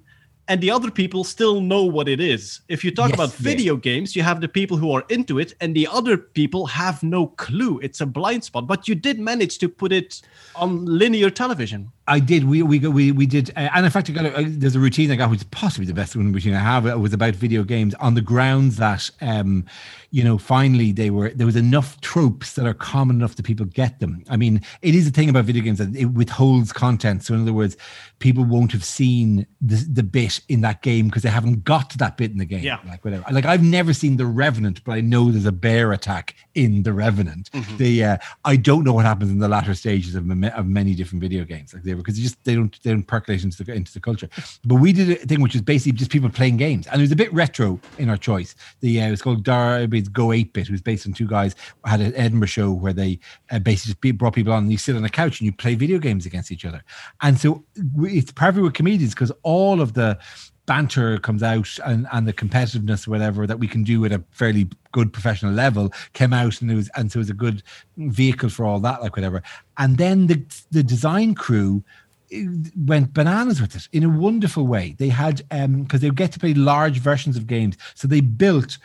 And the other people still know what it is. If you talk Yes, about video games, you have the people who are into it, and the other people have no clue. It's a blind spot. But you did manage to put it on linear television. I did. We we we we did, uh, and in fact, I got a, uh, there's a routine I got, which is possibly the best one routine I have. It was about video games on the grounds that, um, you know, finally they were there was enough tropes that are common enough that people get them. I mean, it is a thing about video games that it withholds content. So in other words, people won't have seen the the bit in that game because they haven't got to that bit in the game. Yeah. like whatever. Like I've never seen the Revenant, but I know there's a bear attack in the Revenant. The uh, I don't know what happens in the latter stages of, of many different video games, like they because just they don't they don't percolate into the into the culture. But we did a thing which is basically just people playing games, and it was a bit retro in our choice. The uh, it was called Darby's Go Eight Bit. It was based on two guys had an Edinburgh show where they uh, basically just brought people on and you sit on a couch and you play video games against each other. And so it's perfect with comedians because all of the banter comes out and, and the competitiveness or whatever that we can do at a fairly good professional level came out and it was and so it was a good vehicle for all that like whatever. And then the the design crew went bananas with it in a wonderful way. They had um because they get to play large versions of games. So they built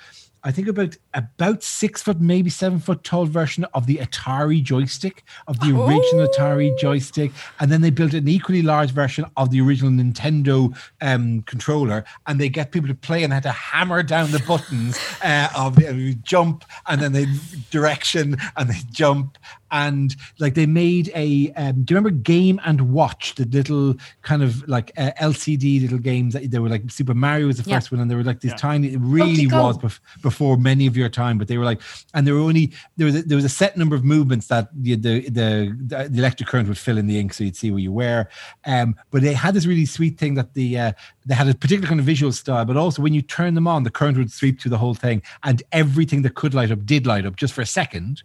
I think about about six foot, maybe seven foot tall version of the Atari joystick, of the original Atari joystick, and then they built an equally large version of the original Nintendo um, controller, and they get people to play and had to hammer down the buttons uh, of the jump, and then they direction, and they jump, and like they made a. Um, do you remember Game and Watch, the little kind of like uh, LCD little games that they were like Super Mario was the Yeah. first one, and they were like these Yeah. tiny. It really Donkey Kong. was bef- before many of your time, but they were like, and there were only there was a, there was a set number of movements that the the the, the electric current would fill in the ink, so you'd see where you were. Um, but they had this really sweet thing that the uh, they had a particular kind of visual style, but also when you turn them on, the current would sweep through the whole thing, and everything that could light up did light up just for a second.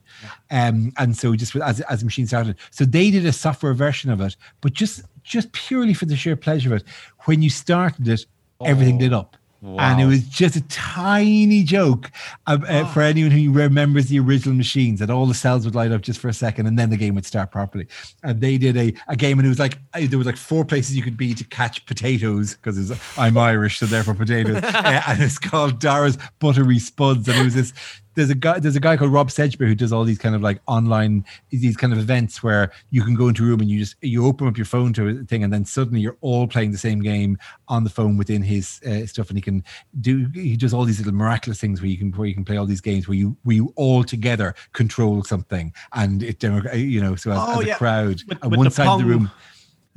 Um, and so just as as the machine started, so they did a software version of it, but just just purely for the sheer pleasure of it. When you started it, everything lit up. And it was just a tiny joke uh, uh, for anyone who remembers the original machines that all the cells would light up just for a second and then the game would start properly. And they did a, a game and it was like uh, there was like four places you could be to catch potatoes because I'm Irish, so therefore potatoes. (laughs) Uh, and it's called Dara's Buttery Spuds. And it was this there's a guy there's a guy called Rob Sedgbury who does all these kind of like online these kind of events where you can go into a room and you just you open up your phone to a thing and then suddenly you're all playing the same game on the phone within his uh, stuff and he can do he does all these little miraculous things where you can where you can play all these games where you where you all together control something and it you know so as, Oh, as a yeah. crowd With- on with one side of the room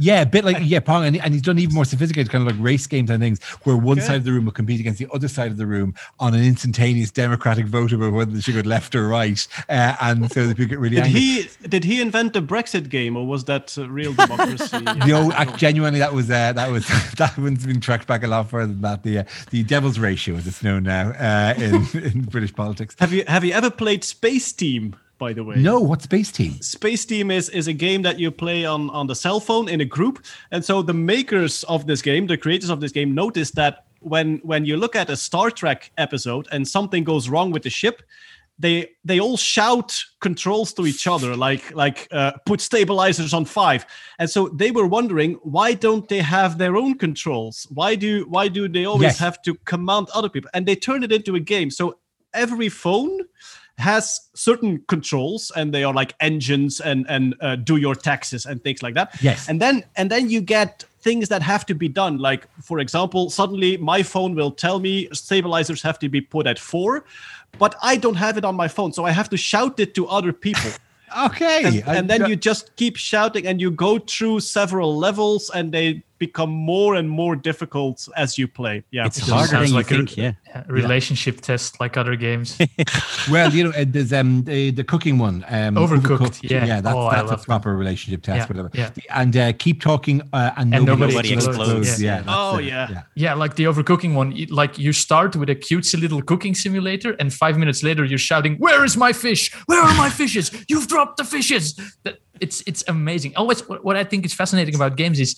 yeah, a bit like yeah, Pong, and, and he's done even more sophisticated kind of like race games and things, where one Okay. side of the room will compete against the other side of the room on an instantaneous democratic vote about whether they should go left or right, uh, and so that people get really Did angry. he did he invent the Brexit game, or was that uh, real democracy? (laughs) No, genuinely, that was uh, that was (laughs) that one's been tracked back a lot further than that. The uh, the Devil's Ratio, as it's known now uh, in (laughs) in British politics. have you have you ever played Spaceteam? By the way, No, what Spaceteam? Space Team is is a game that you play on on the cell phone in a group, and so the makers of this game, the creators of this game, noticed that when when you look at a Star Trek episode and something goes wrong with the ship, they they all shout controls to each other like like uh, put stabilizers on five. And so they were wondering why don't they have their own controls? Why do why do they always Yes. have to command other people? And they turned it into a game. So every phone has certain controls and they are like engines and and uh, do your taxes and things like that. Yes. and then and then you get things that have to be done. Like for example suddenly my phone will tell me stabilizers have to be put at four but i don't have it on my phone so i have to shout it to other people. (laughs) Okay, and, and then you just keep shouting and you go through several levels and they become more and more difficult as you play yeah It's harder sounds than you like a- think. Yeah. Yeah, relationship test like other games. (laughs) well, you know, there's um the, the cooking one, um, Overcooked, yeah. yeah, that's Oh, that's a love that. proper relationship test, Yeah, whatever. yeah. And uh, keep talking, uh, and, And nobody, nobody explodes, Yeah. yeah. Oh, it, yeah. Yeah, like the overcooking one. Like you start with a cutesy little cooking simulator, and five minutes later you're shouting, "Where is my fish? Where are my fishes? You've dropped the fishes!" That it's it's amazing. Always, what what I think is fascinating about games is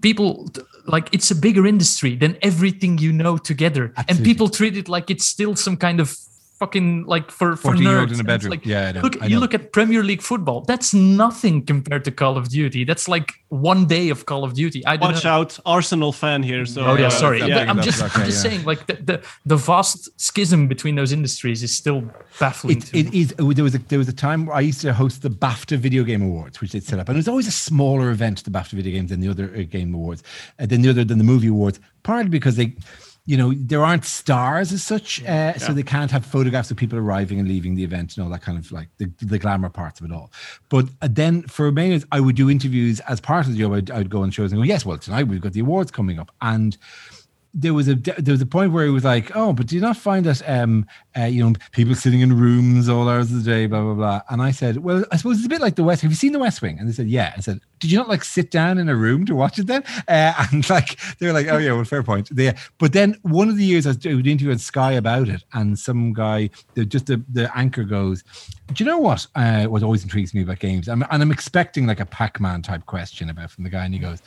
people like it's a bigger industry than everything you know together, and people treat it like it's still some kind of fucking like for for 14 nerds. in a And bedroom. Like, yeah, I know. look, I you look at Premier League football. That's nothing compared to Call of Duty. That's like one day of Call of Duty. I Watch know. out, Arsenal fan here. So Oh yeah, uh, sorry. yeah, But I'm just, okay, I'm just yeah. saying, like the, the the vast schism between those industries is still baffling. It, to me. it is. There was a there was a time where I used to host the BAFTA Video Game Awards, which they'd set up, and it was always a smaller event, the BAFTA Video Games, than the other uh, game awards, uh, than the other than the movie awards. Partly because they, you know, there aren't stars as such, uh, so they can't have photographs of people arriving and leaving the event and all that kind of like the, the glamour parts of it all. But uh, then for many, years, I would do interviews as part of the job. I'd, I'd go on shows and go, yes, well tonight we've got the awards coming up, and there was a there was a point where he was like, oh, but do you not find that um uh, you know people sitting in rooms all hours of the day, blah blah blah? And I said, well, I suppose it's a bit like the West. Have you seen the West Wing? And they said, yeah. I said, did you not like sit down in a room to watch it then? Uh, (laughs) and like they were like, oh yeah, well, fair point. They, but then one of the years I was doing an interview on Sky about it, and some guy, just the the anchor goes, do you know what? Uh, what always intrigues me about games, I'm, and I'm expecting like a Pac-Man type question about from the guy, and he goes,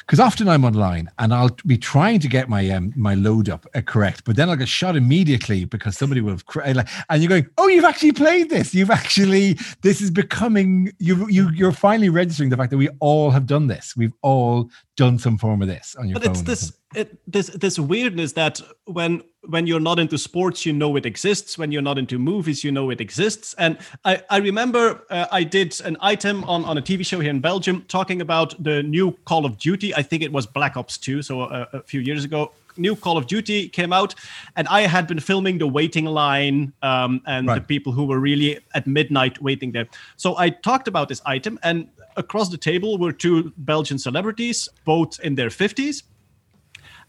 because often I'm online and I'll be trying to get my um, my load up uh, correct, but then I'll get shot immediately because somebody will, have cr- like, and you're going, oh, you've actually played this, you've actually, this is becoming, you you you're finally registering the fact that we all have done this, we've all done some form of this on your but phone. it's this it, this this weirdness that when when you're not into sports you know it exists. When you're not into movies you know it exists. And i i remember uh, i did an item on on a tv show here in belgium talking about the new call of duty. I think it was black ops 2 so a, a few years ago. New call of duty came out and i had been filming the waiting line um, and the people who were really at midnight waiting there. So i talked about this item and across the table were two belgian celebrities both in their 50s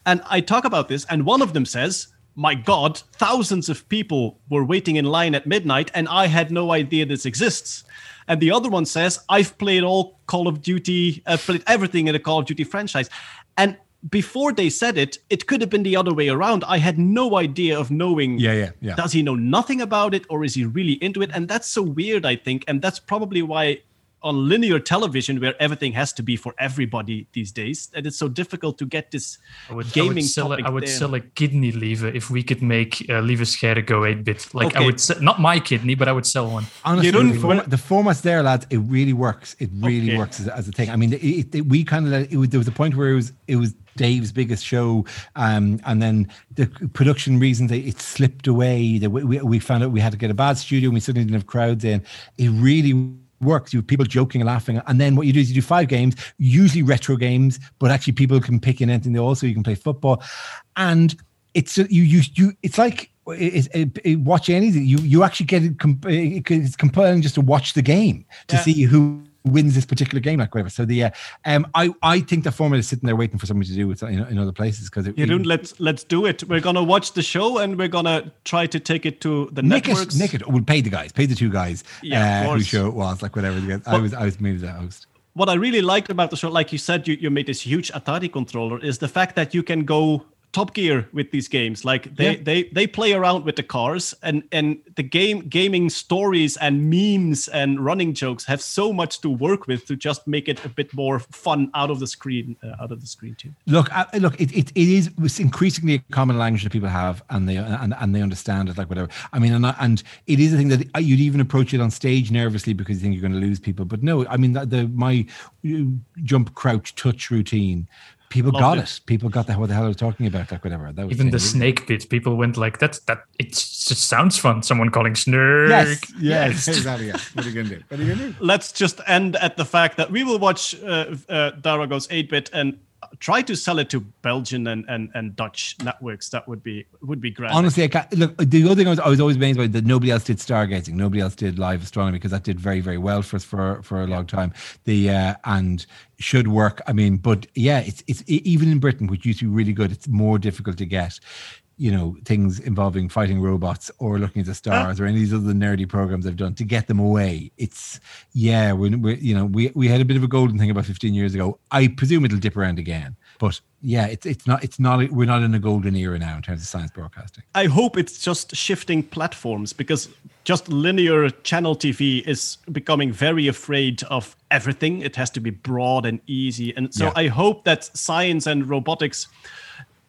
and I talk about this, and one of them says, My God, thousands of people were waiting in line at midnight, and I had no idea this exists. And the other one says, I've played all Call of Duty, I've played everything in the Call of Duty franchise. And before they said it, it could have been the other way around. I had no idea of knowing Yeah, yeah, yeah. does he know nothing about it or is he really into it? And that's so weird, I think. And that's probably why on linear television, where everything has to be for everybody these days, that it's so difficult to get this I would, I would sell, a, topic I would there. sell a kidney lever if we could make uh, lever scare go 8 bit. Like I would sell, not my kidney, but I would sell one. Honestly, don't- the, format, the format's there, lads. It really works. It really Okay. works as, as a thing. I mean, it, it, it- we kind of let it there was a point where it was it was Dave's biggest show, um, and then the production reasons it, it slipped away. That we, we, we found out we had to get a bad studio, and we suddenly didn't have crowds in. It really works. You have people joking and laughing, and then what you do is you do five games, usually retro games, but actually people can pick in anything. They also you can play football, and it's you you you. It's like it, it, it, watch anything. You you actually get it. Com- it's compelling just to watch the game to Yeah. see who wins this particular game, like whatever. So the uh, um, I I think the format is sitting there waiting for somebody to do it in, in other places because You don't let's let's do it. We're gonna watch the show and we're gonna try to take it to the Nick networks. it, Nick it. We'll pay the guys, pay the two guys Yeah, uh, who show it was, like whatever. I was I was maybe the host. what I really liked about the show, like you said, you, you made this huge Atari controller, is the fact that you can go top gear with these games. Like they Yeah. they they play around with the cars and and the game gaming stories and memes and running jokes have so much to work with to just make it a bit more fun out of the screen uh, out of the screen too. Look, I, look, it, it, it is it's increasingly a common language that people have, and they and, and they understand it, like whatever. I mean, and, I- and it is a thing that you'd even approach it on stage nervously because you think you're going to lose people. But no, I mean, the, the my uh, jump, crouch, touch routine, people Loved got it. it. People got the, what the hell they're talking about, like whatever. That was Even the it. snake bit, people went like that's That it just sounds fun. Someone calling snark. Yes, (laughs) yes, (laughs) exactly. Yeah. What are you going to do? What are you going to do? Let's just end at the fact that we will watch uh, uh, Dara Goes 8 bit and try to sell it to Belgian and, and, and Dutch networks. That would be would be great. Honestly, I can't, look. The other thing I was, I was always amazed by that nobody else did stargazing, nobody else did live astronomy because that did very, very well for us for for a long time. The uh, and should work. I mean, but yeah, it's it's even in Britain, which used to be really good, it's more difficult to get. You know things involving fighting robots or looking at the stars or any of these other nerdy programs I've done to get them away. It's yeah, we we you know we we had a bit of a golden thing about 15 years ago. I presume it'll dip around again, but yeah, it's it's not it's not we're not in a golden era now in terms of science broadcasting. I hope it's just shifting platforms because just linear channel TV is becoming very afraid of everything. It has to be broad and easy. And so Yeah. I hope that science and robotics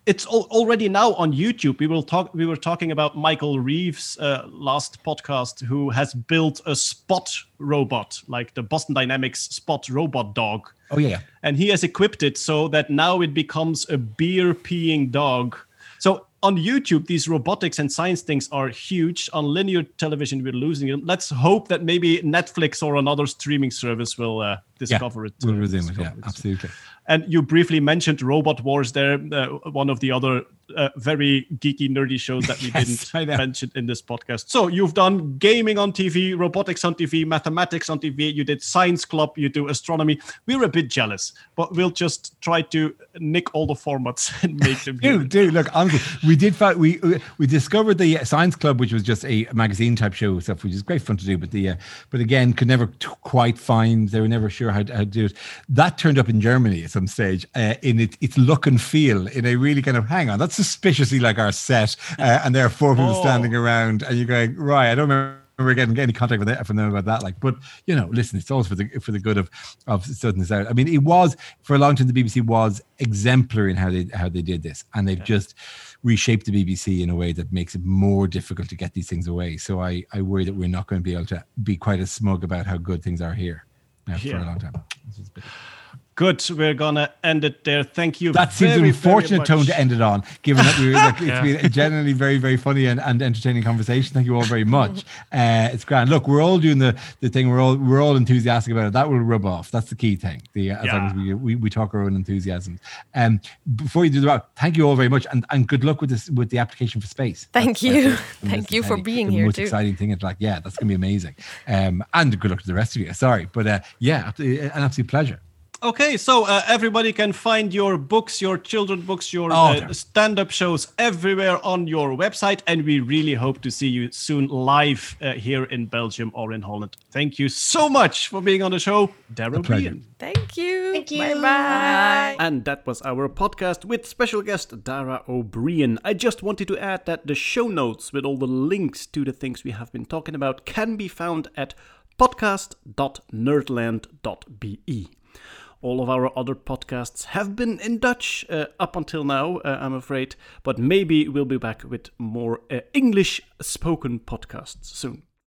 it's al- already now on YouTube. We will talk. We were talking about Michael Reeves uh, last podcast, who has built a spot robot, like the Boston Dynamics spot robot dog, Oh yeah, and he has equipped it so that now it becomes a beer peeing dog. So on YouTube, these robotics and science things are huge. On linear television, we're losing them. Let's hope that maybe Netflix or another streaming service will uh, yeah, discover it. We'll uh, resume it. Yeah, absolutely. and you briefly mentioned Robot Wars there, uh, one of the other uh, very geeky, nerdy shows that we (laughs) Yes, didn't mention in this podcast. So you've done gaming on TV, robotics on TV, mathematics on TV. You did science club, you do astronomy. We're a bit jealous, but we'll just try to nick all the formats (laughs) and make them. Good. dude, look, honestly, we did find we we discovered the Science Club, which was just a magazine type show stuff, which is great fun to do. But the uh, but again, could never t- quite find. They were never sure how to, how to do it. That turned up in Germany at some stage uh, in it, its look and feel in a really kind of hang on. That's suspiciously like our set, uh, (laughs) and there are four people Oh. standing around, and you're going right. I don't remember remember getting any contact with it, from them about that. Like, but you know, listen, it's always for the for the good of of sorting this out. I mean, it was for a long time the BBC was exemplary in how they how they did this, and they've just reshaped the BBC in a way that makes it more difficult to get these things away. So I I worry that we're not going to be able to be quite as smug about how good things are here uh, for a long time. This is a bit- Good. We're gonna end it there. Thank you. That seems very, an unfortunate tone to end it on, given that we were (laughs) like, it's Yeah. been a generally very, very funny and, and entertaining conversation. Thank you all very much. (laughs) Uh, it's grand. Look, we're all doing the, the thing. We're all we're all enthusiastic about it. That will rub off. That's the key thing. The as long as we, we we talk our own enthusiasm. Um, before you do the wrap, thank you all very much, and, and good luck with this with the application for space. Thank That's- you. that's- (laughs) I Thank you for the- being the here most too. exciting thing. It's like, yeah, that's gonna be amazing. Um, and good luck to the rest of you. Sorry, but uh, yeah, an absolute pleasure. Okay, so uh, everybody can find your books, your children books, your Oh, uh, stand-up shows everywhere on your website, and we really hope to see you soon live uh, here in Belgium or in Holland. Thank you so much for being on the show, Daryl pleasure. Bean. Thank you. Thank you. Bye bye. And that was our podcast with special guest Dara Ó Briain. I just wanted to add that the show notes with all the links to the things we have been talking about can be found at podcast.nerdland.be. All of our other podcasts have been in Dutch uh, up until now, uh, I'm afraid, but maybe we'll be back with more uh, English spoken podcasts soon.